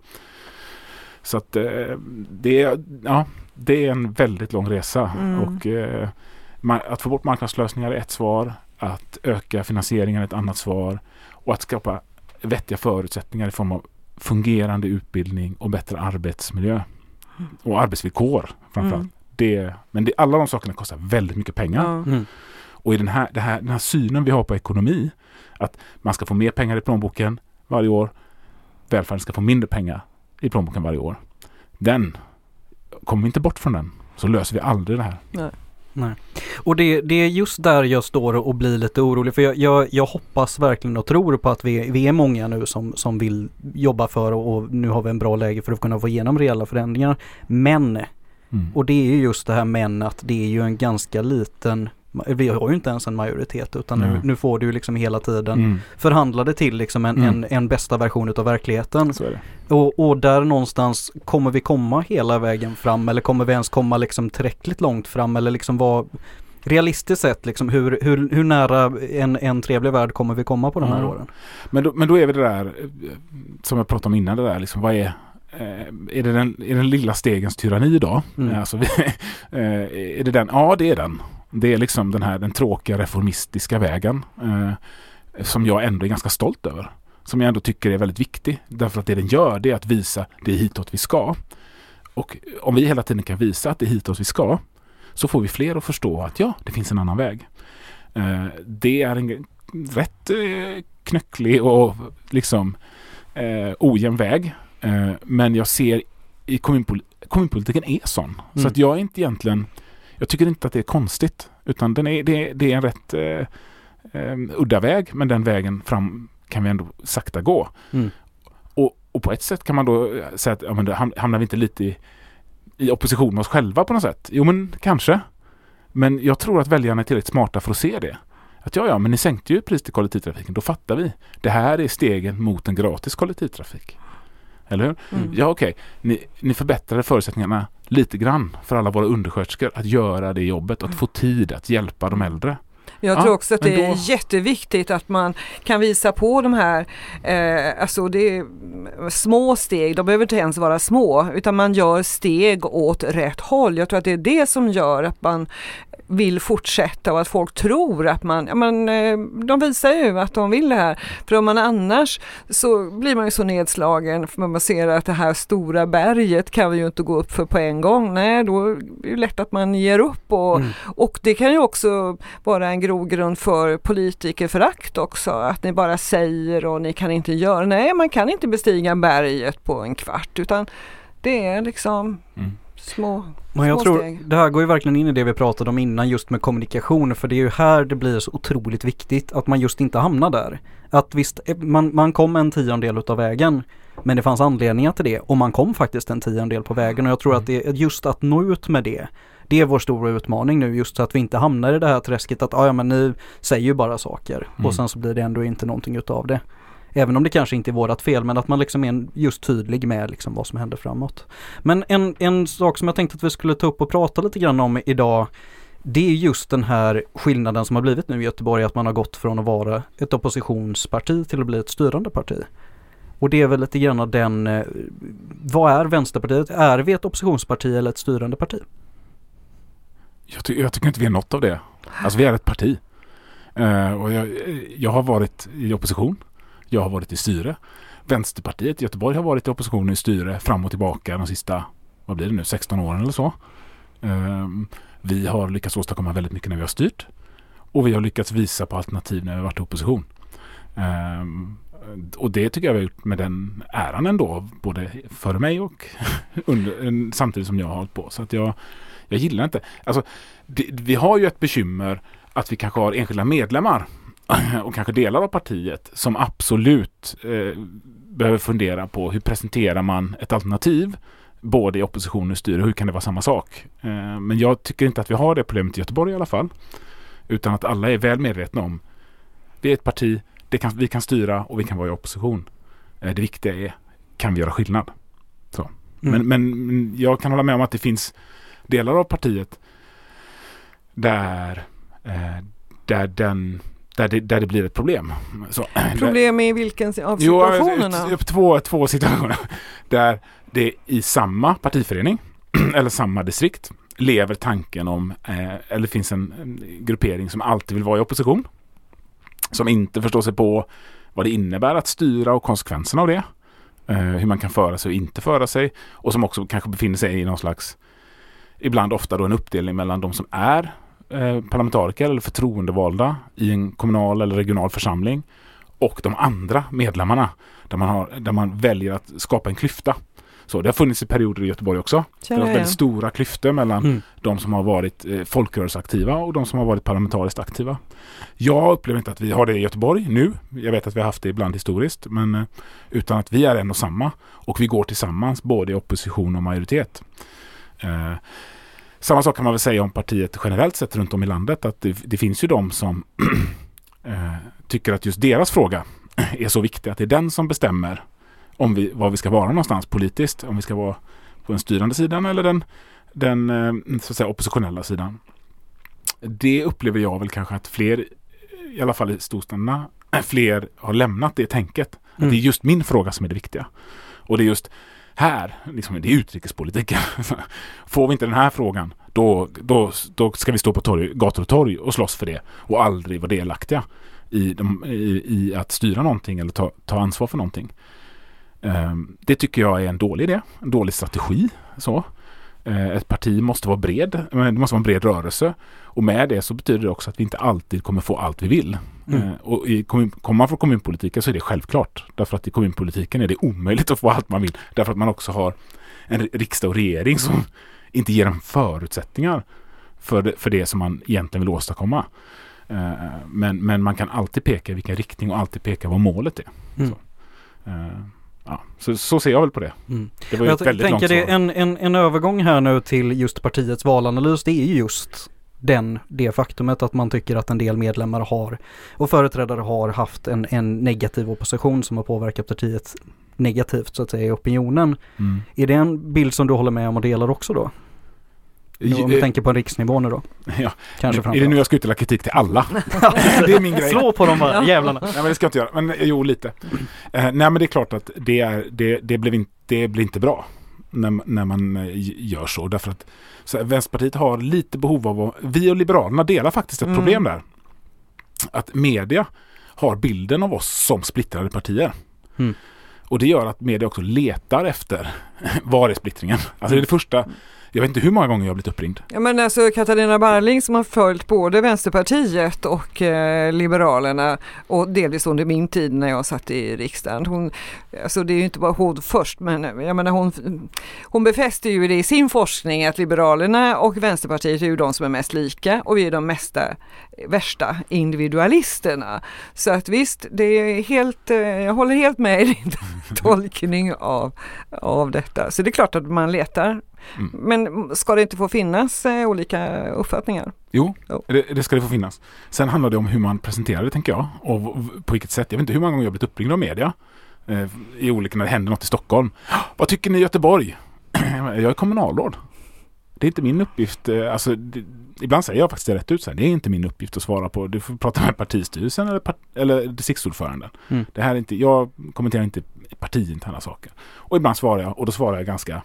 Så att eh, det, är, ja, det är en väldigt lång resa. Mm. Och eh, Att få bort marknadslösningar är ett svar. Att öka finansieringen är ett annat svar. Och att skapa vettiga förutsättningar i form av fungerande utbildning och bättre arbetsmiljö. Mm. Och arbetsvillkor framförallt. Mm. Det, men det, alla de sakerna kostar väldigt mycket pengar. Mm. Och i den här, här, den här synen vi har på ekonomi, att man ska få mer pengar i plånboken varje år, välfärden ska få mindre pengar i plånboken varje år. Den, kommer vi inte bort från den så löser vi aldrig det här. Nej. Nej. Och det, det är just där jag står och blir lite orolig för jag, jag, jag, hoppas verkligen och tror på att vi, vi är många nu som, som vill jobba för och, och nu har vi en bra läge för att kunna få igenom reella förändringar. Men, mm. och det är ju just det här men att det är ju en ganska liten vi har ju inte ens en majoritet utan nu, nu, får du liksom hela tiden mm. förhandla det till liksom en, mm. en, en, bästa version utav verkligheten. Och, och, där någonstans kommer vi komma hela vägen fram eller kommer vi ens komma liksom tillräckligt långt fram eller liksom vad realistiskt sett liksom hur, hur, hur nära en, en trevlig värld kommer vi komma på de här mm. åren? Men då, men då är vi det där som jag pratade om innan det där liksom vad är Eh, är, det den, är den lilla stegens tyranni då? Mm. Alltså, eh, är det den? Ja, det är den. Det är liksom den här den tråkiga reformistiska vägen eh, som jag ändå är ganska stolt över. Som jag ändå tycker är väldigt viktig. Därför att det den gör det är att visa det är hitåt vi ska. Och om vi hela tiden kan visa att det är hitåt vi ska så får vi fler att förstå att ja, det finns en annan väg. Eh, det är en rätt eh, knöcklig och liksom eh, ojämn väg. Eh, men jag ser i kommunpol kommunpolitiken är sån. Mm. Så att jag är inte egentligen jag tycker inte att det är konstigt. Utan den är, det, är, det är en rätt eh, eh, udda väg, men den vägen fram kan vi ändå sakta gå. Mm. Och, och, på ett sätt kan man då eh, säga att ja, men då hamnar vi inte lite i, i opposition med oss själva på något sätt? Jo, men kanske. Men jag tror att väljarna är tillräckligt smarta för att se det. Att ja, ja, men ni sänkte ju pris till kollektivtrafiken. Då fattar vi. Det här är stegen mot en gratis kollektivtrafik. Eller hur? Mm. Ja, okej. Okay. Ni, ni förbättrade förutsättningarna lite grann för alla våra undersköterskor att göra det jobbet, att få tid att hjälpa de äldre. Jag ja, tror också att det då... är jätteviktigt att man kan visa på de här, eh, alltså det är små steg, de behöver inte ens vara små, utan man gör steg åt rätt håll. Jag tror att det är det som gör att man vill fortsätta och att folk tror att man, ja men eh, de visar ju att de vill det här. För om man annars så blir man ju så nedslagen för man ser att det här stora berget kan vi ju inte gå upp för på en gång. Nej, då är det lätt att man ger upp och, mm. och det kan ju också vara en grogrund för politikerförakt också. Att ni bara säger och ni kan inte göra. Nej, man kan inte bestiga berget på en kvart utan det är liksom mm små, Men jag små tror steg. det här går ju verkligen in i det vi pratade om innan just med kommunikation för det är ju här det blir så otroligt viktigt att man just inte hamnar där. Att visst, eh, man, man kom en tiondel utav vägen men det fanns anledningar till det och man kom faktiskt en tiondel på vägen och jag tror att det är just att nå ut med det det är vår stora utmaning nu just så att vi inte hamnar i det här träsket att ah, ja men ni säger ju bara saker mm. och sen så blir det ändå inte någonting utav det. Även om det kanske inte är vårat fel men att man liksom är just tydlig med liksom vad som händer framåt. Men en, en sak som jag tänkte att vi skulle ta upp och prata lite grann om idag det är just den här skillnaden som har blivit nu i Göteborg att man har gått från att vara ett oppositionsparti till att bli ett styrande parti. Och det är väl lite grann den, eh, vad är Vänsterpartiet? Är vi ett oppositionsparti eller ett styrande parti? Jag, ty jag tycker inte vi är något av det. Alltså vi är ett parti. Uh, och jag, jag har varit i opposition jag har varit i styre. Vänsterpartiet i Göteborg har varit i opposition i styre fram och tillbaka de sista, vad blir det nu, 16 åren eller så. Ehm, vi har lyckats åstadkomma väldigt mycket när vi har styrt. Och vi har lyckats visa på alternativ när vi har varit i opposition. Ehm, och det tycker jag vi har gjort med den äran ändå, både före mig och under, samtidigt som jag har hållit på. Så att jag, jag gillar inte, alltså det, vi har ju ett bekymmer att vi kanske har enskilda medlemmar och kanske delar av partiet som absolut eh, behöver fundera på hur presenterar man ett alternativ både i opposition och i styre. Hur kan det vara samma sak? Eh, men jag tycker inte att vi har det problemet i Göteborg i alla fall. Utan att alla är väl medvetna om vi är ett parti, det kan, vi kan styra och vi kan vara i opposition. Eh, det viktiga är, kan vi göra skillnad? Så. Mm. Men, men jag kan hålla med om att det finns delar av partiet där, eh, där, den, där, det, där det blir ett problem. Så, problem i vilken av situationerna? Jo, två, två situationer. Där det i samma partiförening eller samma distrikt lever tanken om, eh, eller finns en, en gruppering som alltid vill vara i opposition. Som inte förstår sig på vad det innebär att styra och konsekvenserna av det. Eh, hur man kan föra sig och inte föra sig. Och som också kanske befinner sig i någon slags, ibland ofta då en uppdelning mellan de som är eh, parlamentariker eller förtroendevalda i en kommunal eller regional församling och de andra medlemmarna där man, har, där man väljer att skapa en klyfta. Så det har funnits i perioder i Göteborg också. Känner det har väldigt stora klyftor mellan mm. de som har varit eh, folkrörelseaktiva och de som har varit parlamentariskt aktiva. Jag upplever inte att vi har det i Göteborg nu. Jag vet att vi har haft det ibland historiskt. Men eh, utan att vi är en och samma. Och vi går tillsammans både i opposition och majoritet. Eh, samma sak kan man väl säga om partiet generellt sett runt om i landet. Att det, det finns ju de som eh, tycker att just deras fråga är så viktig att det är den som bestämmer om vi, var vi ska vara någonstans politiskt. Om vi ska vara på den styrande sidan eller den, den eh, så att säga, oppositionella sidan. Det upplever jag väl kanske att fler, i alla fall i storstäderna, fler har lämnat det tänket. Mm. Att det är just min fråga som är det viktiga. Och det är just här, liksom, det är utrikespolitiken. Får vi inte den här frågan, då, då, då ska vi stå på torg, gator och torg och slåss för det och aldrig vara delaktiga i, de, i, i att styra någonting eller ta, ta ansvar för någonting. Ehm, det tycker jag är en dålig idé, en dålig strategi. Så. Eh, ett parti måste vara bred, det måste vara en bred rörelse. Och med det så betyder det också att vi inte alltid kommer få allt vi vill. Mm. Eh, och i kommun, kommer man från kommunpolitiken så är det självklart. Därför att i kommunpolitiken är det omöjligt att få allt man vill. Därför att man också har en riksdag och regering som inte ger en förutsättningar för det, för det som man egentligen vill åstadkomma. Eh, men, men man kan alltid peka i vilken riktning och alltid peka vad målet är. Mm. Ja, så, så ser jag väl på det. Mm. Det var ju jag väldigt tänker det en, en, en övergång här nu till just partiets valanalys. Det är ju just den, det faktumet att man tycker att en del medlemmar har och företrädare har haft en, en negativ opposition som har påverkat partiet negativt så att säga i opinionen. Mm. Är det en bild som du håller med om och delar också då? Om vi tänker på en riksnivå nu då. Ja. Kanske är det nu jag ska utdela kritik till alla? det är min grej. Slå på dem bara, jävlarna. Nej men det ska jag inte göra. Men eh, jo, lite. Eh, nej men det är klart att det, är, det, det, blev, inte, det blir inte bra när, när man eh, gör så. Därför att så Vänsterpartiet har lite behov av att, vi och Liberalerna delar faktiskt ett mm. problem där. Att media har bilden av oss som splittrade partier. Mm. Och det gör att media också letar efter var är splittringen? Alltså det är det första jag vet inte hur många gånger jag har blivit uppringd. Ja men alltså Katarina Barling som har följt både Vänsterpartiet och eh, Liberalerna och delvis under min tid när jag satt i riksdagen. Hon, alltså det är ju inte bara hon först men jag menar hon, hon befäster ju det i sin forskning att Liberalerna och Vänsterpartiet är ju de som är mest lika och vi är de mesta värsta individualisterna. Så att visst, det är helt, eh, jag håller helt med i din tolkning av, av detta. Så det är klart att man letar Mm. Men ska det inte få finnas eh, olika uppfattningar? Jo, jo. Det, det, ska det få finnas. Sen handlar det om hur man presenterar det tänker jag. Och på vilket sätt. Jag vet inte hur många gånger jag blivit uppringd av media. Eh, I olika, när det händer något i Stockholm. Vad tycker ni i Göteborg? jag är kommunalråd. Det är inte min uppgift. Eh, alltså, det, ibland säger jag faktiskt det rätt ut. Så här, det är inte min uppgift att svara på. Du får prata med partistyrelsen eller, part, eller distriktsordföranden. Mm. Det här är inte, jag kommenterar inte partiinterna saker. Och ibland svarar jag och då svarar jag ganska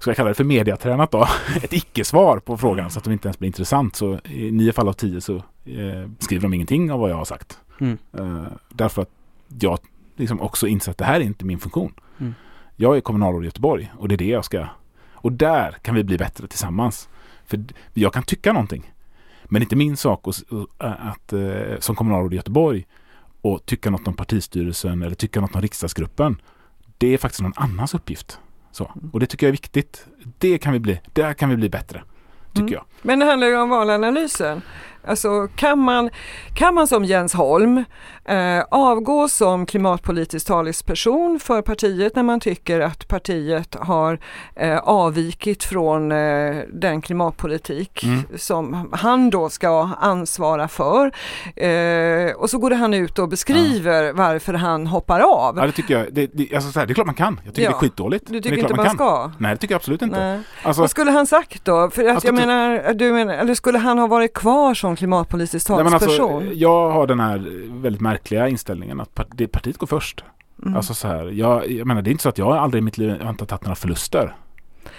ska jag kalla det för mediatränat då, ett icke-svar på frågan så att de inte ens blir intressant. Så i nio fall av tio så eh, skriver de ingenting av vad jag har sagt. Mm. Eh, därför att jag liksom också inser att det här är inte min funktion. Mm. Jag är kommunalråd i Göteborg och det är det jag ska... Och där kan vi bli bättre tillsammans. För jag kan tycka någonting. Men inte min sak att, att, eh, som kommunalråd i Göteborg och tycka något om partistyrelsen eller tycka något om riksdagsgruppen. Det är faktiskt någon annans uppgift. Så. Och det tycker jag är viktigt. Det kan vi bli, där kan vi bli bättre. Tycker mm. jag. Men det handlar ju om valanalysen. Alltså kan man, kan man som Jens Holm eh, avgå som klimatpolitisk talesperson för partiet när man tycker att partiet har eh, avvikit från eh, den klimatpolitik Mm. som han då ska ansvara för. Eh, och så går han ut och beskriver varför han hoppar av. Ja, det tycker jag. Det, det, alltså, så här, det är klart man kan. Jag tycker Ja. det är skitdåligt. Du tycker inte man kan. ska? Nej, det tycker jag absolut inte. Alltså, Vad skulle han sagt då? För att Alltså, jag menar, du menar, eller skulle han ha varit kvar som klimatpolitisk nej, men talesperson? alltså, jag har den här väldigt märkliga inställningen att part, det, partiet går först. Mm. Alltså så här, jag, jag menar det är inte så att jag aldrig i mitt liv har inte tagit några förluster.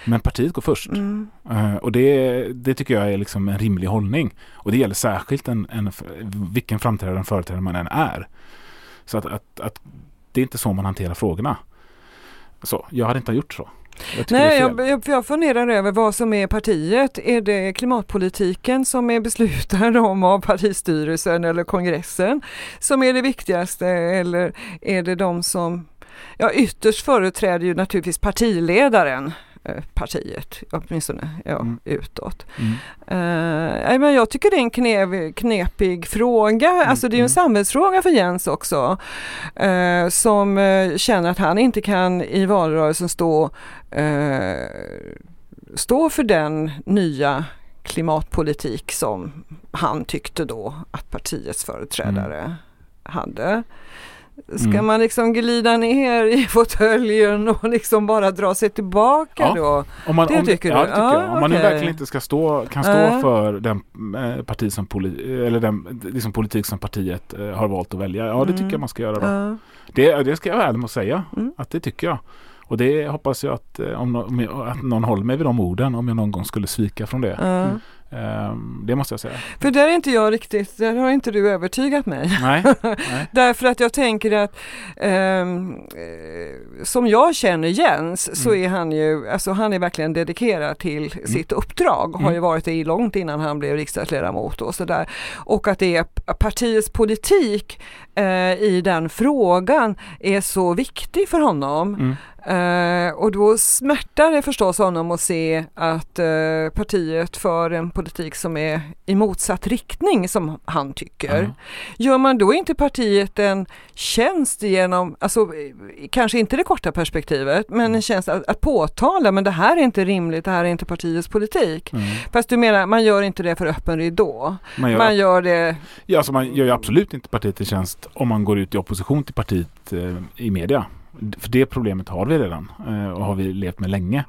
Men partiet går först. Mm. Eh, och det, det tycker jag är liksom en rimlig hållning. Och det gäller särskilt en, en, vilken framträdande företrädare man än är. Så att, att, att det är inte så man hanterar frågorna. Så, jag hade inte gjort så. Jag Nej, jag, jag, jag funderar över vad som är partiet. Är det klimatpolitiken som är beslutad om av partistyrelsen eller kongressen som är det viktigaste? Eller är det de som, ja ytterst företräder ju naturligtvis partiledaren partiet, åtminstone ja, Mm. utåt. Mm. Eh, nej, men jag tycker det är en knev, knepig fråga, alltså det är ju en mm. samhällsfråga för Jens också. eh, som eh, känner att han inte kan i valrörelsen stå, eh, stå för den nya klimatpolitik som han tyckte då att partiets företrädare hade. Ska Mm. man liksom glida ner i fåtöljen och liksom bara dra sig tillbaka Ja. då? Om man, Det om, tycker ja, du? det tycker Ja, jag. Om man nu verkligen inte ska stå, kan stå Ja. för den eh, parti som poli, eller den liksom politik som partiet eh, har valt att välja. Ja, det Mm. tycker jag man ska göra då. Ja. Det, det ska jag vara ärlig med att säga. Mm. Att det tycker jag. Och det hoppas jag att, eh, om, om jag, att någon håller mig vid de orden om jag någon gång skulle svika från det. Ehm, det måste jag säga. För där är inte jag riktigt, där har inte du övertygat mig. Nej, nej. Därför att jag tänker att ehm, eh, som jag känner Jens så Mm. är han ju, alltså han är verkligen dedikerad till sitt uppdrag. Har Mm. ju varit det långt innan han blev riksdagsledamot och sådär. Och att det är partiets politik eh, i den frågan är så viktig för honom. Mm. Eh, och då smärtar det förstås honom att se att eh, partiet för en politik som är i motsatt riktning som han tycker. Ja. Gör man då inte partiet en tjänst genom, alltså kanske inte det korta perspektivet, men Mm. en tjänst att, att påtala, men det här är inte rimligt, det här är inte partiets politik. Mm. Fast du menar, man gör inte det för öppen ridå. Man gör, Man gör det, ja, alltså man gör ju absolut inte partiet till tjänst om man går ut i opposition till partiet eh, i media. För det problemet har vi redan eh, och har vi levt med länge.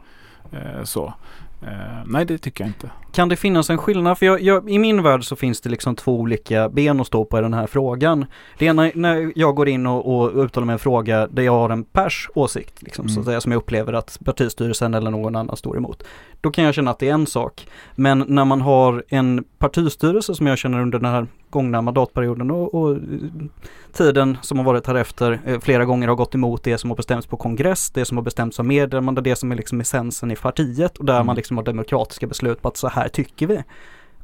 Eh, så. Eh, nej, det tycker jag inte. Kan det finnas en skillnad? För jag, jag, i min värld så finns det liksom två olika ben att stå på i den här frågan. Det ena är när jag går in och, och uttalar mig en fråga där jag har en pers åsikt, liksom, så att Mm. säga, som jag upplever att partistyrelsen eller någon annan står emot. Då kan jag känna att det är en sak. Men när man har en partistyrelse som jag känner under den här gångna mandatperioden och, och tiden som har varit här efter eh, flera gånger har gått emot det som har bestämts på kongress, det som har bestämts av medlemmarna, det som är liksom essensen i partiet och där Mm. man liksom har demokratiska beslut på att så här tycker vi.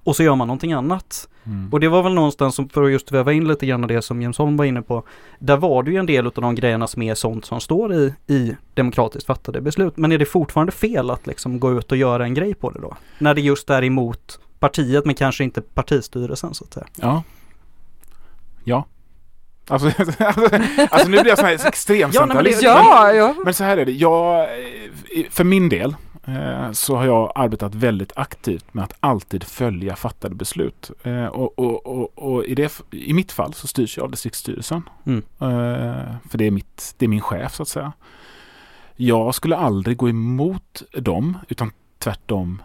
Och så gör man någonting annat. Mm. Och det var väl någonstans som, för att just väva in lite grann av det som Jens Holm var inne på, där var det ju en del av de grejerna som är sånt som står i, i demokratiskt fattade beslut. Men är det fortfarande fel att liksom gå ut och göra en grej på det då? När det just är emot partiet men kanske inte partistyrelsen så att säga. Ja. Ja. Alltså, alltså nu blir jag sån här extrem Ja, men det- ja, ja. Men så här är det. Jag, eh, för min del så har jag arbetat väldigt aktivt med att alltid följa fattade beslut. Eh, och och, och, och i, det, i mitt fall så styrs jag av distriktsstyrelsen. Mm. Eh, för det är, mitt, det är min chef så att säga. Jag skulle aldrig gå emot dem utan tvärtom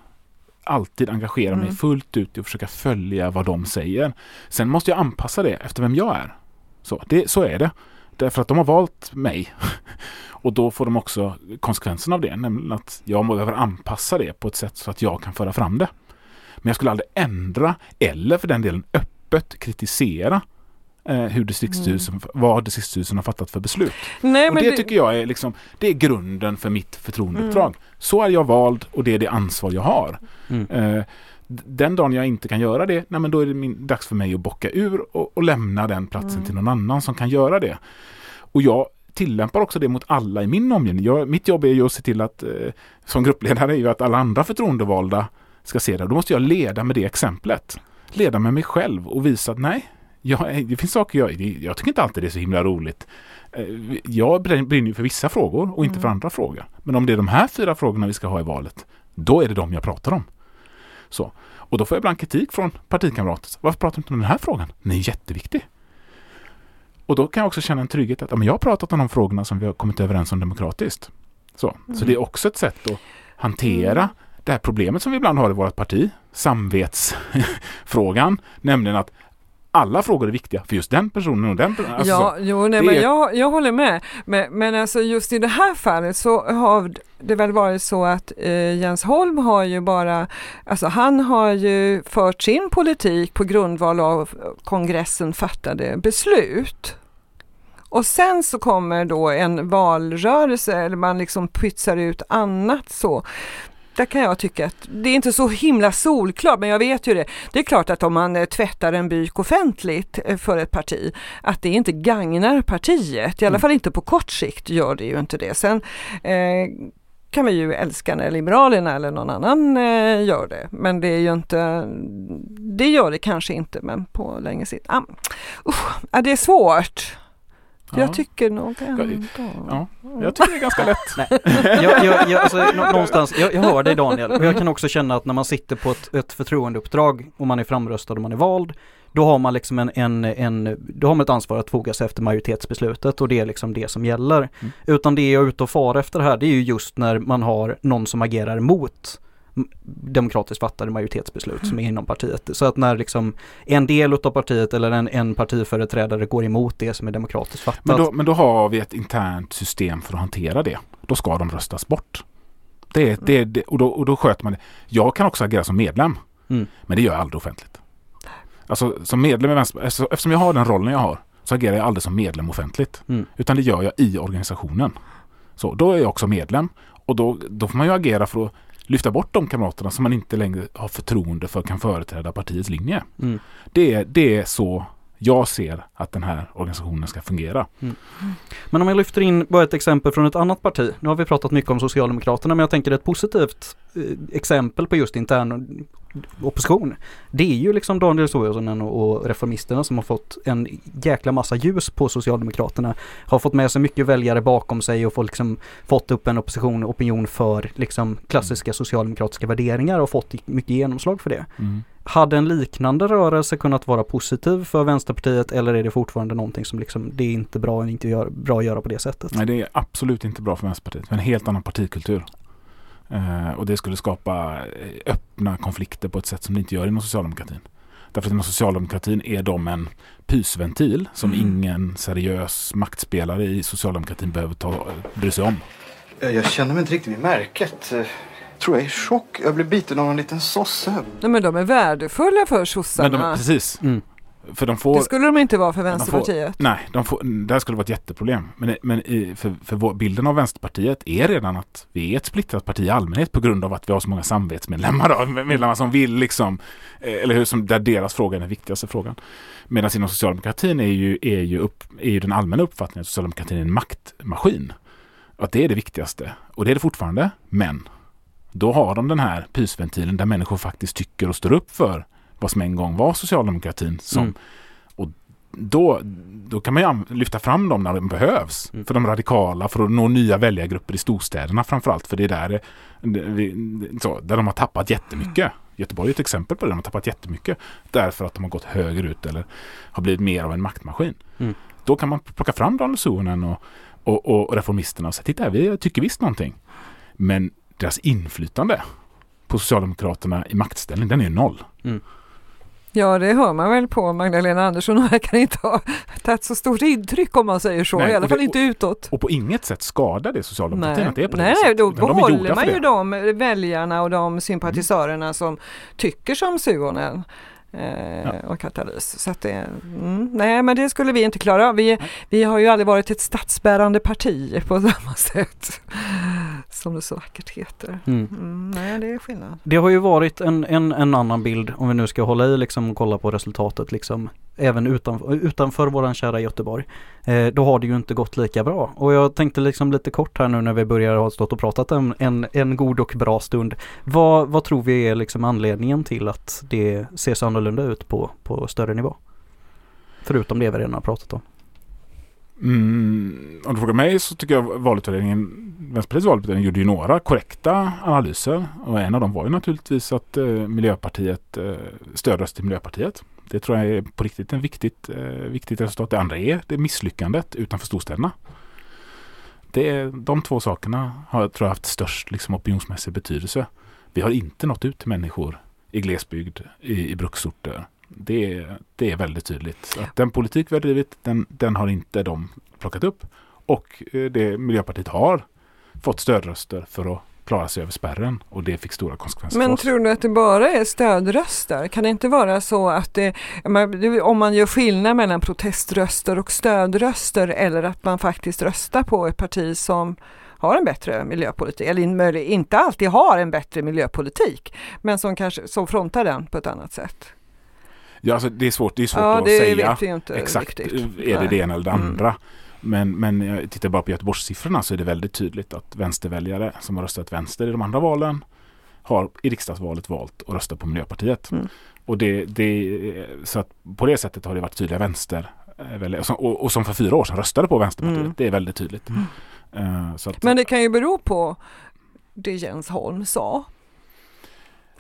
alltid engagera mig Mm. fullt ut i att försöka följa vad de säger. Sen måste jag anpassa det efter vem jag är. Så, det, så är det. Därför att de har valt mig. Och då får de också konsekvensen av det. Nämligen att jag behöver anpassa det på ett sätt så att jag kan föra fram det. Men jag skulle aldrig ändra eller för den delen öppet kritisera eh, hur distriktsstyrelsen, vad distriktsstyrelsen har fattat för beslut. Nej, Och men det, det- tycker jag är, liksom, det är grunden för mitt förtroendeuppdrag. Så är jag vald och det är det ansvar jag har. Mm. Eh, den dagen jag inte kan göra det, nej, men då är det min, dags för mig att bocka ur och, och lämna den platsen Mm. till någon annan som kan göra det. Och jag tillämpar också det mot alla i min omgivning. Jag, mitt jobb är ju att se till att, eh, som gruppledare, är ju att alla andra förtroendevalda ska se det. Då måste jag leda med det exemplet. leda med mig själv och visa att nej, jag, det finns saker jag, jag tycker inte alltid det är så himla roligt. Eh, jag brinner för vissa frågor och inte för andra frågor. Men om det är de här fyra frågorna vi ska ha i valet, då är det de jag pratar om. Så. Och då får jag ibland kritik från partikamrater. Varför pratar du inte om den här frågan? Den är jätteviktig. Och då kan jag också känna en trygghet att ja, men jag har pratat om de frågorna som vi har kommit överens om demokratiskt. Så, mm. så det är också ett sätt att hantera mm. det här problemet som vi ibland har i vårt parti, samvetsfrågan, nämligen att alla frågor är viktiga för just den personen och den personen. Alltså, ja, jo, nej, men är... jag, jag håller med. Men, men alltså just i det här fallet så har det väl varit så att eh, Jens Holm har ju bara, alltså han har ju fört sin politik på grundval av kongressen fattade beslut. Och sen så kommer då en valrörelse eller man liksom pytsar ut annat så där kan jag tycka att det är inte så himla solklart, men jag vet ju det. Det är klart att om man eh, tvättar en byk offentligt eh, för ett parti, att det inte gagnar partiet. I alla mm. fall inte på kort sikt gör det ju inte det. Sen eh, kan vi ju älska när Liberalerna eller någon annan eh, gör det. Men det är ju inte, det gör det kanske inte, men på längre sikt. Ah, uh, det är svårt. Jag tycker nog ändå. Ja, jag tycker det är ganska lätt. Nej. Jag, jag, jag, alltså, någonstans, jag, jag hör dig Daniel och jag kan också känna att när man sitter på ett, ett förtroendeuppdrag och man är framröstad och man är vald då har man liksom en, en, en, då har man ett ansvar att foga sig efter majoritetsbeslutet och det är liksom det som gäller. Mm. Utan det jag är ute och far efter här det är ju just när man har någon som agerar mot demokratiskt fattade majoritetsbeslut mm. som är inom partiet. Så att när liksom en del av partiet eller en, en partiföreträdare går emot det som är demokratiskt fattat. Men då, men då har vi ett internt system för att hantera det. Då ska de röstas bort. Det, det, det, och, då, och då sköter man det. Jag kan också agera som medlem. Mm. Men det gör jag aldrig offentligt. Alltså som medlem i Vänsterpartiet, alltså, eftersom jag har den rollen jag har så agerar jag aldrig som medlem offentligt. Mm. Utan det gör jag i organisationen. Så då är jag också medlem och då, då får man ju agera för att lyfta bort de kamraterna som man inte längre har förtroende för kan företräda partiets linje. Mm. Det, det är så jag ser att den här organisationen ska fungera. Mm. Men om jag lyfter in bara ett exempel från ett annat parti. Nu har vi pratat mycket om Socialdemokraterna men jag tänker ett positivt eh, exempel på just intern opposition. Det är ju liksom Daniel Sorensen och Reformisterna som har fått en jäkla massa ljus på Socialdemokraterna. Har fått med sig mycket väljare bakom sig och fått, liksom, fått upp en opposition, opinion för liksom klassiska socialdemokratiska värderingar och fått mycket genomslag för det. Mm. Hade en liknande rörelse kunnat vara positiv för Vänsterpartiet eller är det fortfarande någonting som liksom, det är inte bra, inte gör, bra att göra på det sättet? Nej, det är absolut inte bra för Vänsterpartiet. En helt annan partikultur. Eh, och det skulle skapa eh, öppna konflikter på ett sätt som det inte gör inom socialdemokratin. Därför att inom socialdemokratin är de en pysventil som mm. ingen seriös maktspelare i socialdemokratin behöver ta, bry sig om. Jag känner mig inte riktigt vid märket. Jag tror jag är i chock. Jag blev biten av en liten sosse. Nej men de är värdefulla för sossarna. Men de, precis. Mm. För de får, det skulle de inte vara för Vänsterpartiet. Får, nej, de får, det här skulle vara ett jätteproblem. Men, men i, för, för vår, bilden av Vänsterpartiet är redan att vi är ett splittrat parti i allmänhet på grund av att vi har så många samvetsmedlemmar. Då, medlemmar som vill liksom, eh, eller hur, som, där deras fråga är den viktigaste frågan. Medan inom socialdemokratin är ju, är ju, upp, är ju den allmänna uppfattningen att socialdemokratin är en maktmaskin. Att det är det viktigaste. Och det är det fortfarande. Men då har de den här pysventilen där människor faktiskt tycker och står upp för vad som en gång var socialdemokratin. Som, mm. Och då, då kan man ju lyfta fram dem när de behövs. Mm. För de radikala, för att nå nya väljargrupper i storstäderna framförallt. För det är där, så, där de har tappat jättemycket. Göteborg är ett exempel på det. De har tappat jättemycket därför att de har gått högerut eller har blivit mer av en maktmaskin. Mm. Då kan man plocka fram Daniel Suhonen och, och, och, reformisterna och säga titta vi tycker visst någonting. Men deras inflytande på Socialdemokraterna i maktställning, den är noll. Mm. Ja det hör man väl på Magdalena Andersson och verkar inte ha tagit så stort intryck om man säger så, Nej, i alla fall det, inte utåt. Och på inget sätt skadar det socialdemokratin att det är på det Nej, då behåller man ju de väljarna och de sympatisörerna mm. som tycker som Suonen. Eh, ja. och katalys. Så det, mm, nej men det skulle vi inte klara av. Vi, vi har ju aldrig varit ett statsbärande parti på samma sätt. Som det så vackert heter. Mm. Mm, nej, det är skillnad. Det har ju varit en, en, en annan bild om vi nu ska hålla i liksom och kolla på resultatet liksom även utan, utanför våran kära Göteborg. Eh, då har det ju inte gått lika bra och jag tänkte liksom lite kort här nu när vi börjar ha stått och pratat en, en, en god och bra stund. Vad, vad tror vi är liksom anledningen till att det ser så annorlunda ut på, på större nivå? Förutom det vi redan har pratat om. Mm, om du frågar mig så tycker jag valutvärderingen, Vänsterpartiets valutvärdering gjorde ju några korrekta analyser. Och en av dem var ju naturligtvis att eh, Miljöpartiet eh, stödröst till Miljöpartiet. Det tror jag är på riktigt ett viktigt, eh, viktigt resultat. Det andra är det misslyckandet utanför storstäderna. Det är, de två sakerna har tror jag haft störst liksom, opinionsmässig betydelse. Vi har inte nått ut till människor i glesbygd, i, i bruksorter. Det, det är väldigt tydligt. Att den politik vi har drivit, den, den har inte de plockat upp. Och eh, det Miljöpartiet har fått stödröster för att klara sig över spärren och det fick stora konsekvenser Men tror du att det bara är stödröster? Kan det inte vara så att det, om man gör skillnad mellan proteströster och stödröster eller att man faktiskt röstar på ett parti som har en bättre miljöpolitik, eller inte alltid har en bättre miljöpolitik, men som kanske som frontar den på ett annat sätt? Ja, alltså det är svårt, det är svårt Ja, att det säga exakt riktigt. är det det ena eller det Mm. andra. Men, men jag tittar bara på Göteborgssiffrorna så är det väldigt tydligt att vänsterväljare som har röstat vänster i de andra valen har i riksdagsvalet valt att rösta på Miljöpartiet. Mm. Och det, det, så att på det sättet har det varit tydliga vänster eh, väljare. Och som, och, och som för fyra år sedan röstade på Vänsterpartiet. Mm. Det är väldigt tydligt. Eh, så att, Men det kan ju bero på det Jens Holm sa.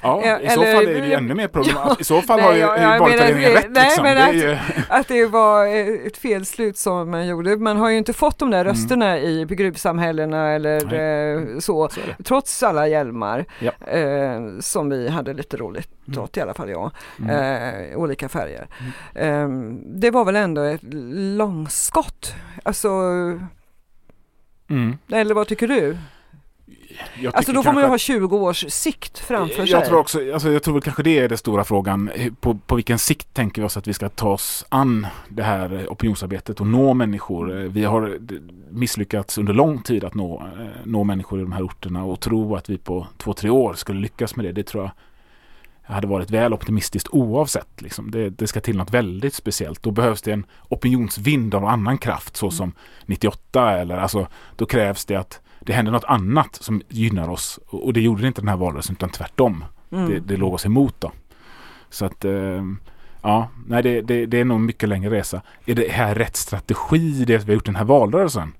Ja, i så fall är det ju ännu mer problematiskt. I så fall Nej, har ju jag- jag valutvärderingen menar- rätt. nej, Liksom. men det att- ju, Att det var eh, ett felslut som man gjorde. Man har ju inte fått de där Mm. rösterna i gruvsamhällena eller eh, så. så. Trots alla hjälmar Ja. eh, som vi hade lite roligt Mm. åt i alla fall jag. Mm. Eh, olika färger. Eh, det var väl ändå ett långskott. Alltså, Mm. eller vad tycker du? Jag Alltså då får man ju ha 20 års sikt framför sig. Jag tror också, alltså jag tror kanske det är den stora frågan. På, på vilken sikt tänker vi oss att vi ska ta oss an det här opinionsarbetet och nå människor? Vi har misslyckats under lång tid att nå, eh, nå människor i de här orterna och tro att vi på två, tre år skulle lyckas med det. Det tror jag hade varit väl optimistiskt oavsett. Liksom. Det, det ska till något väldigt speciellt. Då behövs det en opinionsvind av annan kraft så som 98 eller alltså då krävs det att det händer något annat som gynnar oss och det gjorde det inte den här valrörelsen utan tvärtom. Mm. Det, det låg oss emot då. Så att eh, ja, nej det, det, det är nog en mycket längre resa. Är det här rätt strategi det vi har gjort den här valrörelsen?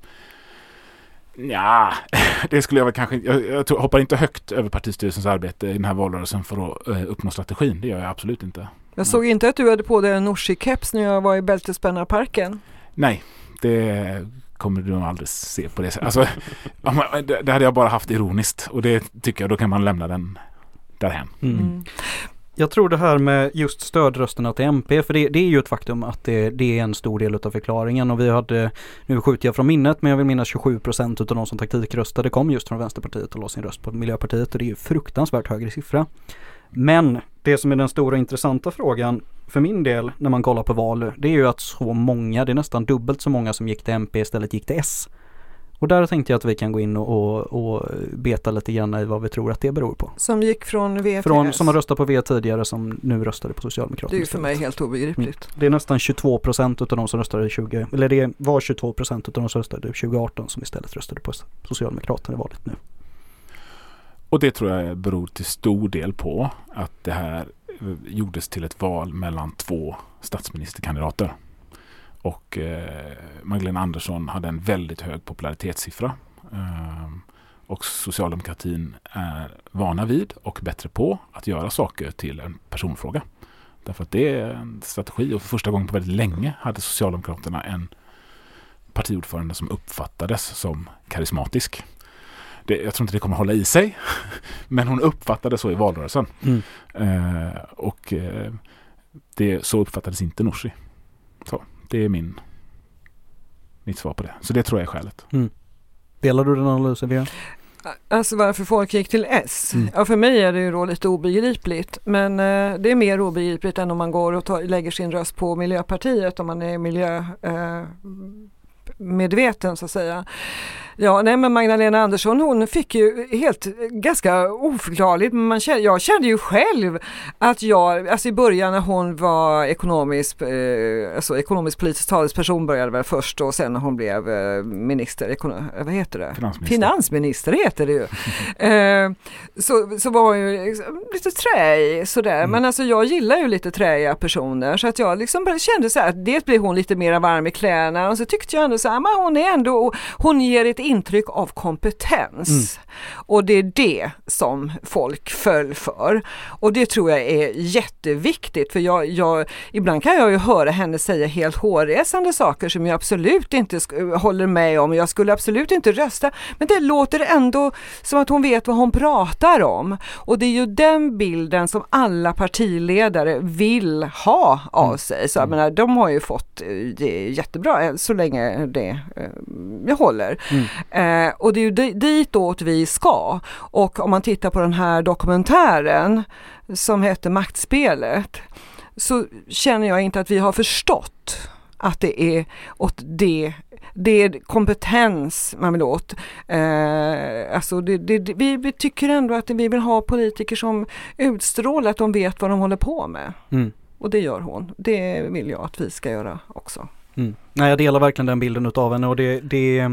Ja, det skulle jag väl kanske Jag, jag hoppar inte högt över partistyrelsens arbete i den här valrörelsen för att eh, uppnå strategin. Det gör jag absolut inte. Jag såg inte att du hade på dig en Norsi-keps när jag var i Bältespännarparken. Nej, det kommer du nog aldrig se på det sättet. Alltså, det, hade jag bara haft ironiskt och det tycker jag, då kan man lämna den därhän. Mm. Mm. Jag tror det här med just stödrösterna till MP, för det, det är ju ett faktum att det, det är en stor del av förklaringen och vi hade, nu skjuter jag från minnet, men jag vill minnas 27 procent utav de som taktikröstade kom just från Vänsterpartiet och la sin röst på Miljöpartiet och det är ju fruktansvärt högre siffra. Men det som är den stora intressanta frågan för min del när man kollar på val, det är ju att så många, det är nästan dubbelt så många som gick till MP istället gick till S. Och där tänkte jag att vi kan gå in och, och, och beta lite grann i vad vi tror att det beror på. Som gick från V Från, som har röstat på V tidigare som nu röstade på Det är Socialdemokraterna. för mig helt obegripligt. Det är nästan 22 procent utav de som röstade 20, eller det var 22 procent utav de som röstade 2018 som istället röstade på Socialdemokraterna i valet nu. Och det tror jag beror till stor del på att det här eh, gjordes till ett val mellan två statsministerkandidater. Och eh, Magdalena Andersson hade en väldigt hög popularitetssiffra. Eh, och socialdemokratin är vana vid och bättre på att göra saker till en personfråga. Därför att det är en strategi och för första gången på väldigt länge hade Socialdemokraterna en partiordförande som uppfattades som karismatisk. Det, jag tror inte det kommer hålla i sig. Men hon uppfattade så i valrörelsen. Mm. Eh, och eh, det, så uppfattades inte Nooshi. Så, det är min, mitt svar på det. Så det tror jag är skälet. Delar du den analysen Vera? Alltså varför folk gick till S? Mm. Ja för mig är det ju då lite obegripligt. Men eh, det är mer obegripligt än om man går och tar, lägger sin röst på Miljöpartiet om man är miljö eh, medveten så att säga. Ja, nej men Magdalena Andersson hon fick ju helt ganska oförklarligt, men man kände, jag kände ju själv att jag, alltså i början när hon var ekonomisk, eh, alltså ekonomisk politisk talesperson började väl först och sen när hon blev eh, minister, ekonom, vad heter det? Finansminister. Finansminister heter det ju. eh, så, så var hon ju liksom lite träig sådär, Mm. men alltså jag gillar ju lite träiga personer så att jag liksom kände så här att blev hon lite mer varm i kläderna och så tyckte jag ändå så men hon är ändå, hon ger ett intryck av kompetens. Och det är det som folk föll för. Och det tror jag är jätteviktigt för jag, jag, ibland kan jag ju höra henne säga helt hårresande saker som jag absolut inte håller med om. Jag skulle absolut inte rösta men det låter ändå som att hon vet vad hon pratar om. Och det är ju den bilden som alla partiledare vill ha av sig. Så jag menar, de har ju fått eh, det jättebra så länge det eh, jag håller. Eh, och det är ju di- ditåt vi ska. Och om man tittar på den här dokumentären som heter Maktspelet så känner jag inte att vi har förstått att det är åt det det är kompetens man vill åt. Eh, alltså det, det- vi, vi tycker ändå att vi vill ha politiker som utstrålar att de vet vad de håller på med. Mm. Och det gör hon. Det vill jag att vi ska göra också. Mm. Nej, jag delar verkligen den bilden utav henne och det, det,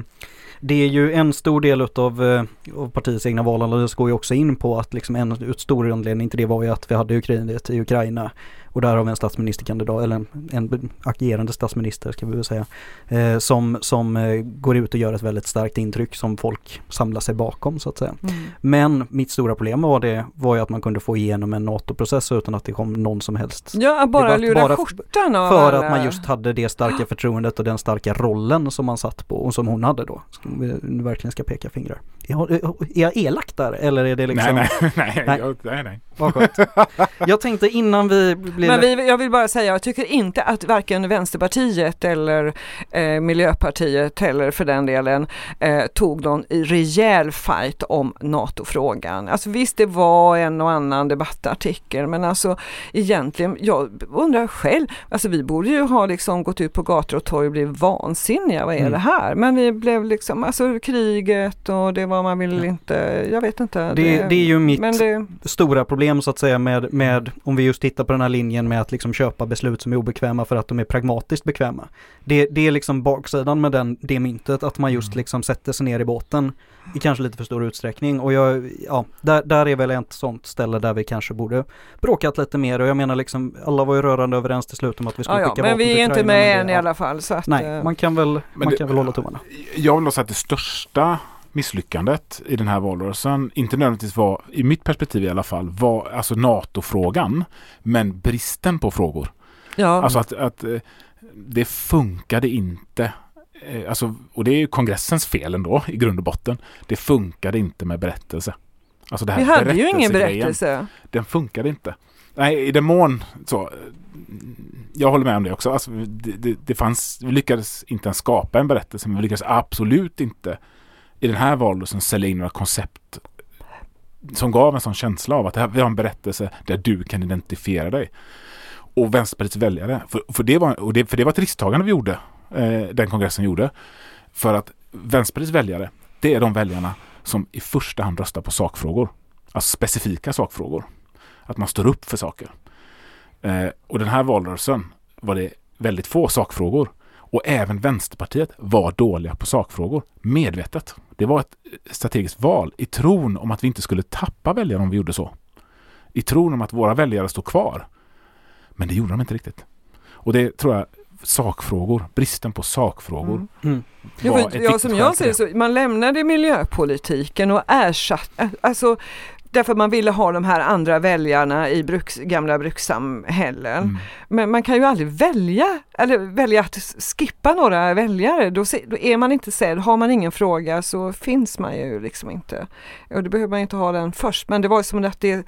det är ju en stor del utav eh, av partiets egna valanalys går ju också in på att liksom en stor anledning till det var ju att vi hade Ukraina kriget i Ukraina och där har vi en statsministerkandidat, eller en, en agerande statsminister ska vi väl säga, eh, som, som eh, går ut och gör ett väldigt starkt intryck som folk samlar sig bakom så att säga. Men mitt stora problem var det var ju att man kunde få igenom en NATO-process utan att det kom någon som helst Ja, bara var lura bara skjortan av för alla. att man just hade det starka förtroendet och den starka rollen som man satt på och som hon hade då. Ska vi nu verkligen ska peka fingrar. Är jag elak där eller är det liksom? Nej, nej, nej, Nej. jag- nej, nej. Vad skönt. Jag tänkte innan vi blir... Men vi, jag vill bara säga, jag tycker inte att varken Vänsterpartiet eller eh, Miljöpartiet eller för den delen eh, tog någon rejäl fight om NATO-frågan. Alltså visst det var en och annan debattartikel men alltså egentligen, jag undrar själv, alltså vi borde ju ha liksom gått ut på gator och torg och blivit vansinniga, vad är Mm. det här? Men vi blev liksom, alltså kriget och det var man vill inte, jag vet inte. Det, det är ju mitt det, stora problem så att säga med, med, om vi just tittar på den här linjen med att liksom köpa beslut som är obekväma för att de är pragmatiskt bekväma. Det, det är liksom baksidan med den, det myntet, att man just liksom sätter sig ner i båten i kanske lite för stor utsträckning och jag, ja, där, där är väl ett sånt ställe där vi kanske borde bråkat lite mer och jag menar liksom, alla var ju rörande överens till slut om att vi skulle ja, ja, skicka men vapen vi är inte med men än i ja. alla fall. Så att, Nej, eh, man kan väl, man det- kan väl hålla tummarna. Jag vill nog säga att det största misslyckandet i den här valrörelsen, inte nödvändigtvis var, i mitt perspektiv i alla fall, var alltså NATO-frågan, men bristen på frågor. ja. Alltså att, att eh, det funkade inte. Eh, Alltså, och det är ju kongressens fel ändå i grund och botten. Det funkade inte med berättelse. Alltså det här Vi hade ju ingen berättelse. Den funkade inte. Nej, i den mån så. Jag håller med om det också. Alltså, det, det, det fanns, vi lyckades inte ens skapa en berättelse, men vi lyckades absolut inte i den här valrörelsen sälja in några koncept som gav en sån känsla av att här, vi har en berättelse där du kan identifiera dig. Och Vänsterpartiets väljare, för, för, det, var, och det, för det var ett risktagande vi gjorde, eh, den kongressen gjorde. För att Vänsterpartiets väljare, det är de väljarna som i första hand röstar på sakfrågor. Alltså specifika sakfrågor. Att man står upp för saker. Eh, och den här valrörelsen var det väldigt få sakfrågor. Och även Vänsterpartiet var dåliga på sakfrågor. Medvetet. Det var ett strategiskt val i tron om att vi inte skulle tappa väljare om vi gjorde så. I tron om att våra väljare stod kvar. Men det gjorde de inte riktigt. Och det tror jag, sakfrågor, bristen på sakfrågor. Mm. Mm. Jo, var för, ett ja, som jag ser det. så, man lämnade miljöpolitiken och ersatte, alltså därför man ville ha de här andra väljarna i bruks, gamla brukssamhällen. Mm. Men man kan ju aldrig välja, eller välja att skippa några väljare. Då, se, då är man inte sedd, har man ingen fråga så finns man ju liksom inte. Och då behöver man inte ha den först. Men det var ju som att det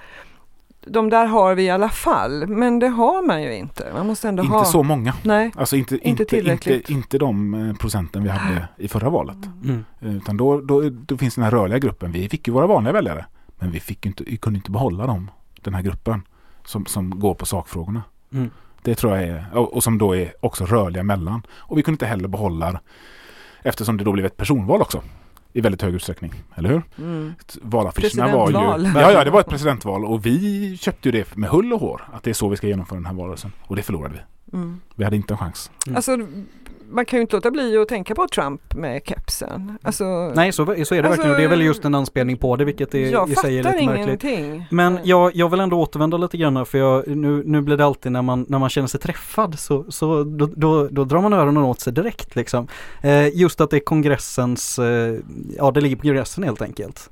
de där har vi i alla fall, men det har man ju inte. Man måste ändå Inte ha. så många. Nej. Alltså inte, Inte inte, tillräckligt. inte, inte de eh, procenten vi hade i förra valet. Mm. Utan då, då, då finns den här rörliga gruppen. Vi fick ju våra vanliga väljare. Men vi, fick inte, vi kunde inte behålla dem, den här gruppen som, som går på sakfrågorna. Mm. Det tror jag är, och, och som då är också rörliga mellan. Och vi kunde inte heller behålla, eftersom det då blev ett personval också. i väldigt hög utsträckning, eller hur? Mm. Valaffischerna var ju... Ja, ja, det var ett presidentval och vi köpte ju det med hull och hår. Att det är så vi ska genomföra den här valrörelsen. Och det förlorade vi. Mm. Vi hade inte en chans. Mm. Alltså, man kan ju inte låta bli att tänka på Trump med kepsen. Alltså, Nej, så, så är det Alltså, verkligen. Och det är väl just en anspelning på det, vilket är, jag i sig är lite märkligt. ingenting. Men jag, jag vill ändå återvända lite grann här, för jag, nu, nu blir det alltid när man, när man känner sig träffad så, så då, då, då drar man öronen åt sig direkt liksom. Eh, just att det är kongressens, eh, ja det ligger på kongressen helt enkelt.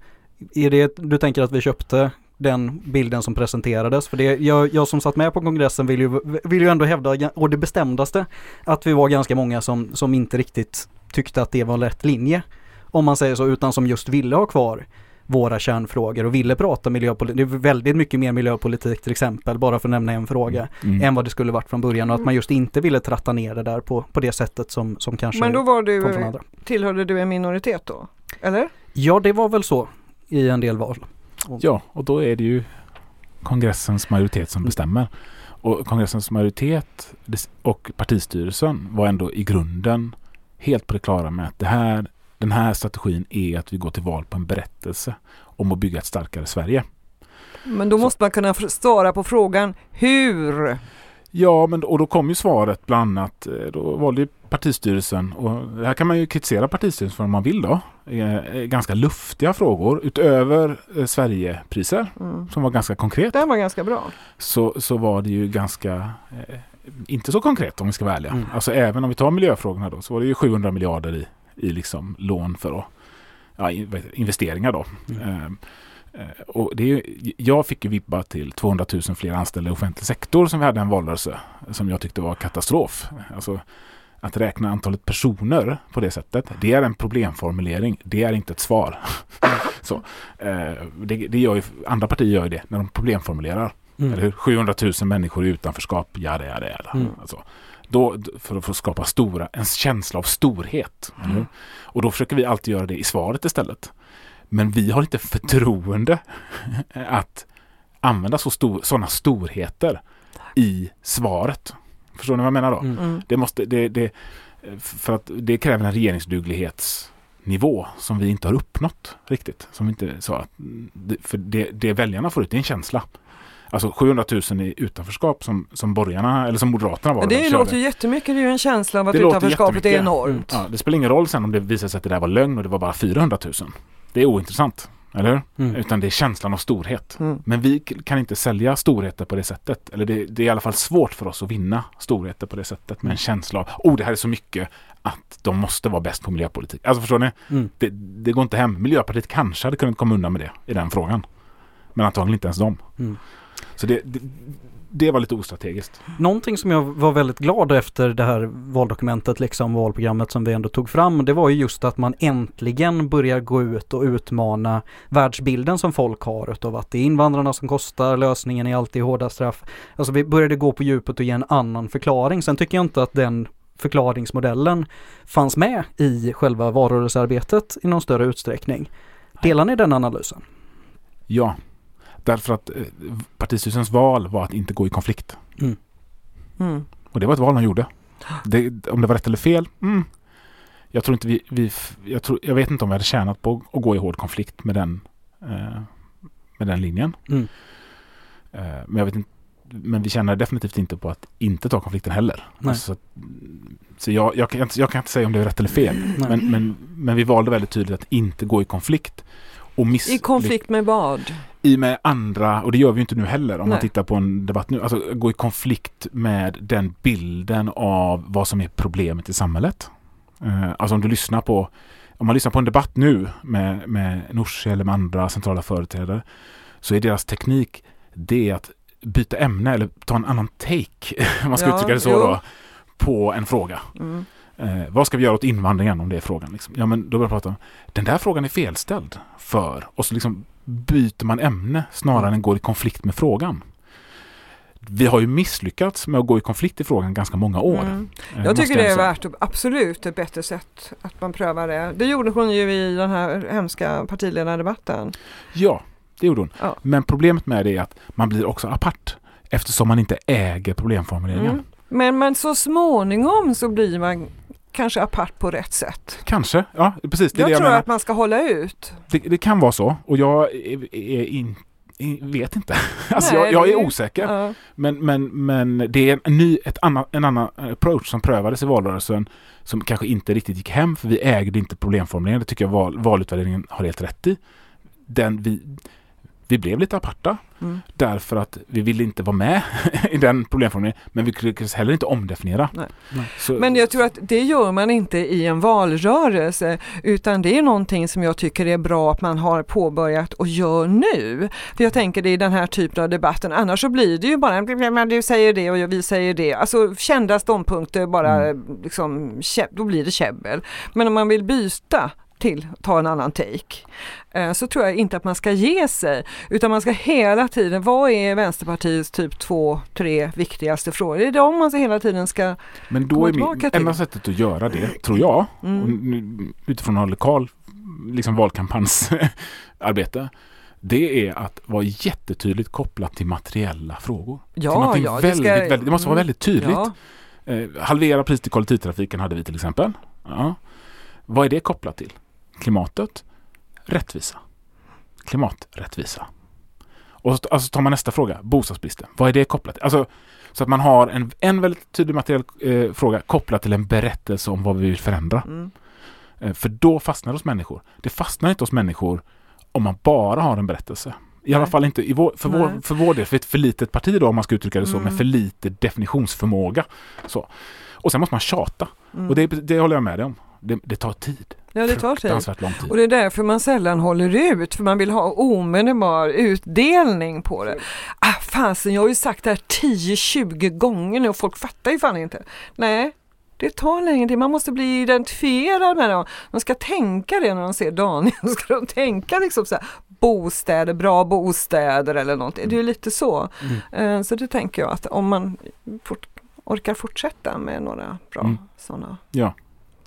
Är det, du tänker att vi köpte den bilden som presenterades? För det, jag, jag som satt med på kongressen vill ju, vill ju ändå hävda, och det bestämdaste, att vi var ganska många som, som inte riktigt tyckte att det var rätt linje. Om man säger så, utan som just ville ha kvar våra kärnfrågor och ville prata miljöpolitik. Det är väldigt mycket mer miljöpolitik till exempel, bara för att nämna en fråga, Mm. än vad det skulle varit från början och att man just inte ville tratta ner det där på, på det sättet som, som kanske Men då var kom från du, andra. tillhörde du en minoritet då? Eller? Ja, det var väl så i en del val. Ja, och då är det ju kongressens majoritet som bestämmer. Och kongressens majoritet och partistyrelsen var ändå i grunden helt på det klara med att det här, den här strategin är att vi går till val på en berättelse om att bygga ett starkare Sverige. Men då Så- måste man kunna svara på frågan hur? Ja, men och då kom ju svaret bland annat, eh, då valde ju partistyrelsen, och här kan man ju kritisera partistyrelsen för om man vill då, eh, eh, ganska luftiga frågor utöver Sverigepriser Mm. som var ganska konkret. Den var ganska bra. så, så var det ju ganska eh, inte så konkret om vi ska vara ärliga. Mm. Alltså även om vi tar miljöfrågorna då så var det ju 700 miljarder i, i liksom lån för att, ja, investeringar då. Mm. Eh, och det är, jag fick ju vippa till 200 000 fler anställda i offentlig sektor som vi hade en valrörelse som jag tyckte var katastrof. Alltså, att räkna antalet personer på det sättet, det är en problemformulering. Det är inte ett svar. så, eh, det, det gör ju, andra partier gör ju det när de problemformulerar. Mm. Eller hur? 700 000 människor i utanförskap, ja det är det. Mm. Alltså, då, för att få skapa stora, en känsla av storhet. hur? Och då försöker vi alltid göra det i svaret istället. Men vi har inte förtroende att använda så stor, sådana storheter i svaret. Förstår ni vad jag menar då? Mm. Mm. Det, måste, det, det, för att det kräver en regeringsduglighetsnivå som vi inte har uppnått riktigt. Som inte sa att, det- för det, det väljarna får ut är en känsla. Alltså 700 000 i utanförskap som, som borgarna, eller som Moderaterna var. De det låter ju jättemycket, det är ju en känsla av att Det utanförskapet är enormt. Ja, det spelar ingen roll sen om det visar sig att det där var lögn och det var bara 400 000. Det är ointressant. Eller hur? Mm. Utan det är känslan av storhet. Mm. Men vi kan inte sälja storheter på det sättet. Eller det, det är i alla fall svårt för oss att vinna storheter på det sättet. Med en känsla av, oh det här är så mycket att de måste vara bäst på miljöpolitik. Alltså förstår ni? Mm. Det, det går inte hem. Miljöpartiet kanske hade kunnat komma undan med det i den frågan. Men antagligen inte ens de. Mm. Så det, det, var lite ostrategiskt. Någonting som jag var väldigt glad efter det här valdokumentet, liksom valprogrammet som vi ändå tog fram, det var ju just att man äntligen börjar gå ut och utmana världsbilden som folk har utav att det är invandrarna som kostar, lösningen är alltid hårda straff. Alltså vi började gå på djupet och ge en annan förklaring. Sen tycker jag inte att den förklaringsmodellen fanns med i själva valrörelsearbetet i någon större utsträckning. Delar ni den analysen? Ja. Därför att eh, partistyrelsens val var att inte gå i konflikt. Mm. Och det var ett val de gjorde. Det, om det var rätt eller fel? Mm. Jag tror inte vi, vi jag, tror, jag vet inte om vi hade tjänat på att gå i hård konflikt med den, eh, med den linjen. Mm. Eh, men, jag vet inte, men vi tjänar definitivt inte på att inte ta konflikten heller. Nej. Alltså, så jag, jag, kan inte, jag kan inte säga om det är rätt eller fel. Men, men, men vi valde väldigt tydligt att inte gå i konflikt. I konflikt med vad? I med andra, och det gör vi ju inte nu heller om man Nej. tittar på en debatt nu, alltså gå i konflikt med den bilden av vad som är problemet i samhället. Eh, alltså om du lyssnar på, om man lyssnar på en debatt nu med, med Nooshi eller med andra centrala företrädare så är deras teknik det att byta ämne eller ta en annan take, om man ska Ja, uttrycka det så jo. då, på en fråga. Mm. Eh, vad ska vi göra åt invandringen om det är frågan? Liksom? Ja, men då börjar jag prata om den där frågan är felställd för och så liksom byter man ämne snarare än går i konflikt med frågan. Vi har ju misslyckats med att gå i konflikt i frågan ganska många år. Mm. eh, Jag tycker måste det är värt absolut ett bättre sätt att man prövar det. Det gjorde hon ju i den här hemska partiledardebatten. Ja, det gjorde hon. Ja. Men problemet med det är att man blir också apart eftersom man inte äger problemformuleringen. Mm. Men, men så småningom så blir man kanske apart på rätt sätt. Kanske, ja precis. Det jag det jag tror menar. att man ska hålla ut. Det, det kan vara så och jag är, är in, i- vet inte. Alltså Nej, jag, jag är- osäker. Ja. Men, men, men det är en ny, ett annan, en annan approach som prövades i valrörelsen som kanske inte riktigt gick hem för vi ägde inte problemformuleringen. Det tycker jag val, valutvärderingen har helt rätt i. Den vi, vi blev lite aparta Mm. därför att vi ville inte vara med i den problemformuleringen men vi lyckades heller inte omdefiniera. Nej. Nej. Så, Men jag tror att det gör man inte i en valrörelse utan det är någonting som jag tycker är bra att man har påbörjat och gör nu. För jag tänker det är den här typen av debatten, annars så blir det ju bara "Men du säger det och vi säger det. Alltså kända ståndpunkter bara liksom, kä- då blir det käbbel. Men om man vill byta till ta en annan take eh, så tror jag inte att man ska ge sig utan man ska hela tiden, vad är Vänsterpartiets typ två, tre viktigaste frågor? Det är de man hela tiden ska Men då är min, till. enda sättet att göra det, tror jag, Mm. utifrån en lokal liksom valkampanjsarbete, det är att vara jättetydligt kopplat till materiella frågor. Ja, ja, det väldigt, ska- väldigt, det måste vara mm. väldigt tydligt. Ja, Eh, halvera pris till kollektivtrafiken hade vi till exempel. Ja. Vad är det kopplat till? Klimatet? Rättvisa. Klimaträttvisa. Och så alltså, tar man nästa fråga, bostadsbristen. Vad är det kopplat till? Alltså, så att man har en, en väldigt tydlig materiell eh, fråga kopplad till en berättelse om vad vi vill förändra. mm. Eh, för då fastnar det hos människor. Det fastnar inte hos människor om man bara har en berättelse. I alla Nej. fall inte i vår, för, vår, för vår del, för ett för litet parti då om man ska uttrycka det så, Mm. med för lite definitionsförmåga. Så. Och sen måste man tjata. Mm. Och det, det håller jag med dig om. Det, det tar tid. ja, det tar tid. Tid. Och det är därför man sällan håller ut, för man vill ha omedelbar utdelning på det. Ah, fasen, jag har ju sagt det här 10-20 gånger nu och folk fattar ju fan inte. Nej, det tar längre tid. Man måste bli identifierad med dem. De ska tänka det när de ser Daniel. Ska de tänka liksom så här, bostäder, bra bostäder eller någonting. Det är ju lite så. Mm. Eh, Så det tänker jag att om man orkar fortsätta med några bra Mm. sådana.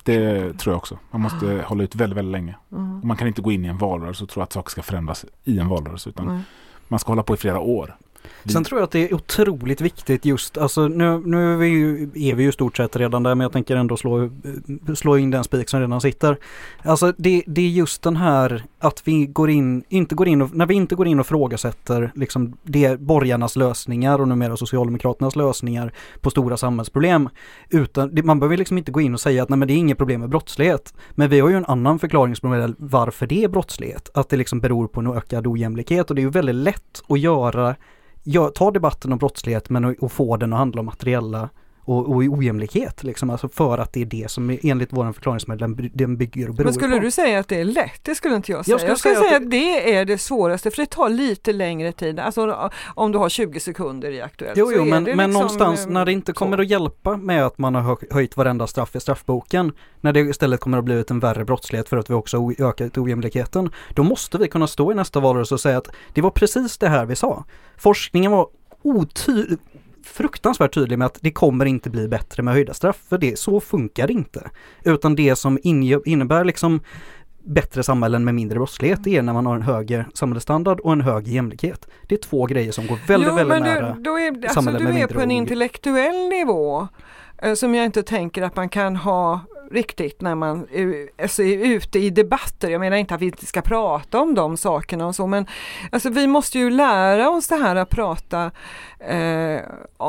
Det tror jag också. Man måste hålla ut väldigt, väldigt länge. Mm. Och man kan inte gå in i en valrörelse och tro att saker ska förändras i en valrörelse. Utan Nej. man ska hålla på i flera år. Sen tror jag att det är otroligt viktigt just, alltså nu, nu är, vi ju, är vi ju i stort sett redan där men jag tänker ändå slå, slå in den spik som redan sitter. Alltså det, det är just den här att vi går in, inte går in och, när vi inte går in och frågasätter liksom det borgarnas lösningar och numera Socialdemokraternas lösningar på stora samhällsproblem. Utan det, man behöver liksom inte gå in och säga att nej men det är inget problem med brottslighet. Men vi har ju en annan förklaringsmodell varför det är brottslighet. Att det liksom beror på en ökad ojämlikhet och det är ju väldigt lätt att göra gör, ta debatten om brottslighet men och, och få den att handla om materiella och, och ojämlikhet liksom, alltså för att det är det som enligt vår förklaringsmodell den, by- den bygger och beror Men skulle på. du säga att det är lätt? Det skulle inte jag säga. Jag Jag skulle skulle, säga säga att att det är det svåraste för det tar lite längre tid. Alltså om du har 20 sekunder i Aktuellt. Jo, så jo, men, det men liksom, någonstans eh, när det inte så. kommer att hjälpa med att man har hö- höjt varenda straff i straffboken, när det istället kommer att blivit en värre brottslighet för att vi också har ökat ojämlikheten, då måste vi kunna stå i nästa valrörelse och säga att det var precis det här vi sa. Forskningen var oty- fruktansvärt tydlig med att det kommer inte bli bättre med höjda straff, för det, så funkar det inte. Utan det som innebär liksom bättre samhällen med mindre brottslighet, det är när man har en högre samhällsstandard och en hög jämlikhet. Det är två grejer som går väldigt, jo, väldigt nära. Du, är, alltså, samhälle du med är mindre på en intellektuell nivå eh, som jag inte tänker att man kan ha riktigt när man är, alltså, är ute i debatter. Jag menar inte att vi inte ska prata om de sakerna och så men alltså, vi måste ju lära oss det här att prata eh,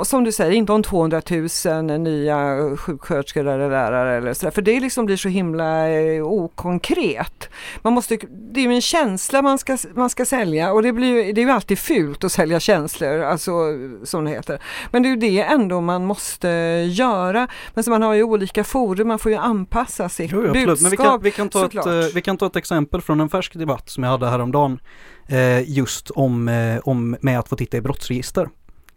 som du säger, inte om 200 000 nya sjuksköterskor eller lärare eller sådär för det liksom blir så himla eh, okonkret. Man måste, det är ju en känsla man ska, man ska sälja och det, blir, det är ju alltid fult att sälja känslor, alltså som det heter. Men det är ju det ändå man måste göra. Men så man har ju olika forum, man får ju anpassa sitt Jo, jo, budskap. Men vi kan, vi, kan ta ett, såklart. eh, vi kan ta ett exempel från en färsk debatt som jag hade häromdagen. Eh, just om, eh, om med att få titta i brottsregister.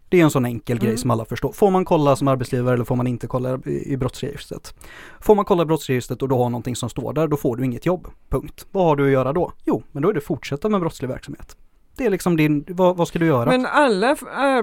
Det är en sån enkel Mm. grej som alla förstår. Får man kolla som arbetsgivare eller får man inte kolla i, i brottsregistret? Får man kolla i brottsregistret och du har någonting som står där, då får du inget jobb. Punkt. Vad har du att göra då? Jo, men då är det fortsätta med brottslig verksamhet. Det är liksom din, vad, vad ska du göra? Men alla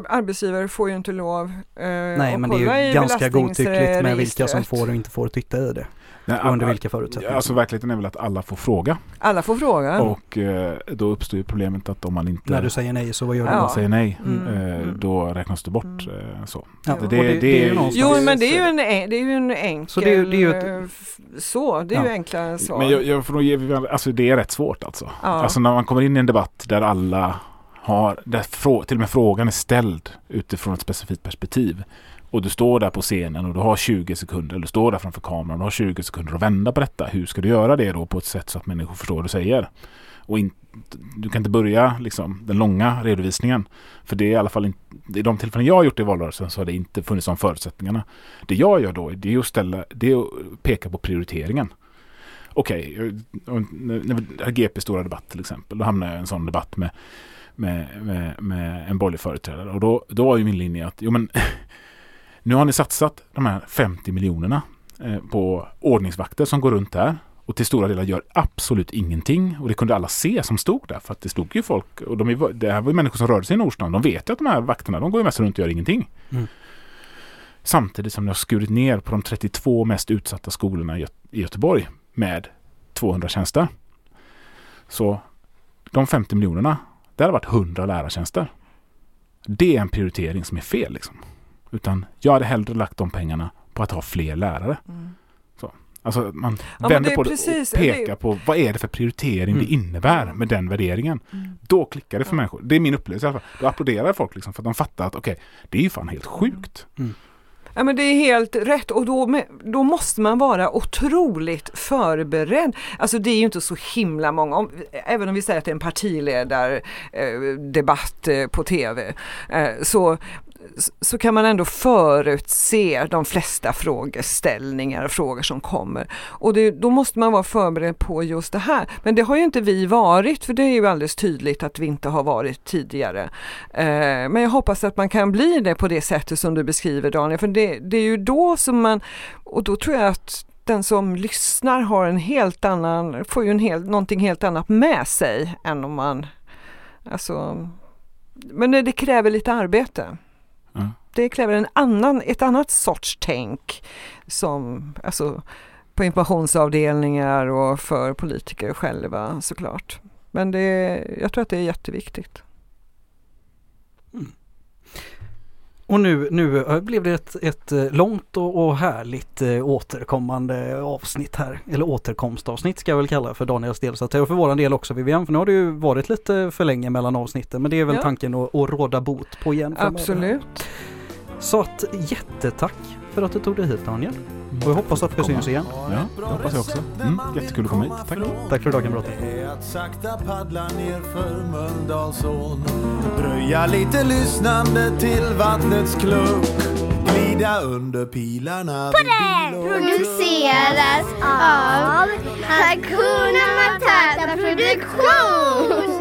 arbetsgivare får ju inte lov eh, Nej, att men det är ju ganska godtyckligt med vilka som får och inte får titta i det. Nej, och under vilka förutsättningar. Alltså verkligheten är väl att alla får fråga. Alla får fråga. Och eh, då uppstår ju problemet att om man inte När du säger nej så vad gör du Ja. då? säger nej, Mm. eh, Mm. då räknas du bort. Mm. Eh, så. Ja, Det- det- det, det är ju någonstans... Jo men det är ju en, det är ju en enkel Så det är ju- det är ju ett- eh, så, det är ju Ja. enkla svar. Men jag, jag får nog ge, alltså det är rätt svårt alltså. Ja. Alltså när man kommer in i en debatt där alla har, där frå, till och med frågan är ställd utifrån ett specifikt perspektiv. Och du står där på scenen och du har 20 sekunder, eller du står där framför kameran och du har 20 sekunder att vända på detta. Hur ska du göra det då på ett sätt så att människor förstår vad du säger? Och in, du kan inte börja liksom, den långa redovisningen. För det är i alla fall inte, i de tillfällen jag har gjort det i valrörelsen så har det inte funnits de förutsättningarna. Det jag gör då det är att, ställa, det är att peka på prioriteringen. Okej, när vi har GP stora debatt till exempel, då hamnar jag i en sån debatt med, med, med, med en borgerlig företrädare. Och då, då var ju min linje att, jo men nu har ni satsat de här 50 miljonerna eh, på ordningsvakter som går runt där och till stora delar gör absolut ingenting. Och det kunde alla se som stod där. För att det stod ju folk, och de är, det här var ju människor som rörde sig i Nordstan. De vet ju att de här vakterna, de går ju mest runt och gör ingenting. Mm. Samtidigt som ni har skurit ner på de 32 mest utsatta skolorna i, Gö- i Göteborg med 200 tjänster. Så de 50 miljonerna, det hade varit 100 lärartjänster. Det är en prioritering som är fel. Liksom. Utan jag hade hellre lagt de pengarna på att ha fler lärare. Mm. Alltså man men vänder det på det precis- och det pekar är- på vad är det för prioritering Mm. det innebär med den värderingen. Mm. Då klickar det för Ja. människor. Det är min upplevelse i alla fall. Då applåderar folk liksom för att de fattar att okej, det är ju fan helt sjukt. Ja men det är helt rätt och då, då måste man vara otroligt förberedd. Alltså det är ju inte så himla många, om, även om vi säger att det är en partiledardebatt eh, på tv, eh, så, så kan man ändå förutse de flesta frågeställningar och frågor som kommer. Och det, då måste man vara förberedd på just det här. Men det har ju inte vi varit, för det är ju alldeles tydligt att vi inte har varit tidigare. Eh, Men jag hoppas att man kan bli det på det sättet som du beskriver Daniel, för det, det är ju då som man, och då tror jag att den som lyssnar har en helt annan, får ju en hel, någonting helt annat med sig än om man, alltså, men det, det kräver lite arbete. Det kräver en annan, ett annat sorts tänk som, alltså på informationsavdelningar och för politiker själva såklart. Men det, jag tror att det är jätteviktigt. Och nu, nu eh, blev det ett, ett eh, långt och, och härligt eh, återkommande avsnitt här. Eller återkomstavsnitt ska jag väl kalla för Daniels del. Så att, och för våran del också Vivian. För nu har det ju varit lite för länge mellan avsnitten. Men det är väl Ja. tanken att, att råda bot på igen. Absolut. Så att jättetack för att du tog dig hit Daniel. Och jag hoppas att vi syns igen. Ja, det hoppas jag också. Mm, jättekul att komma hit. Tack. Tack för idag kamrater. Det är att sakta paddla ner för Mölndalsån Dröja lite lyssnande till vattnets klunk Glida under pilarna bil och produceras av Hakuna Matata Produktion.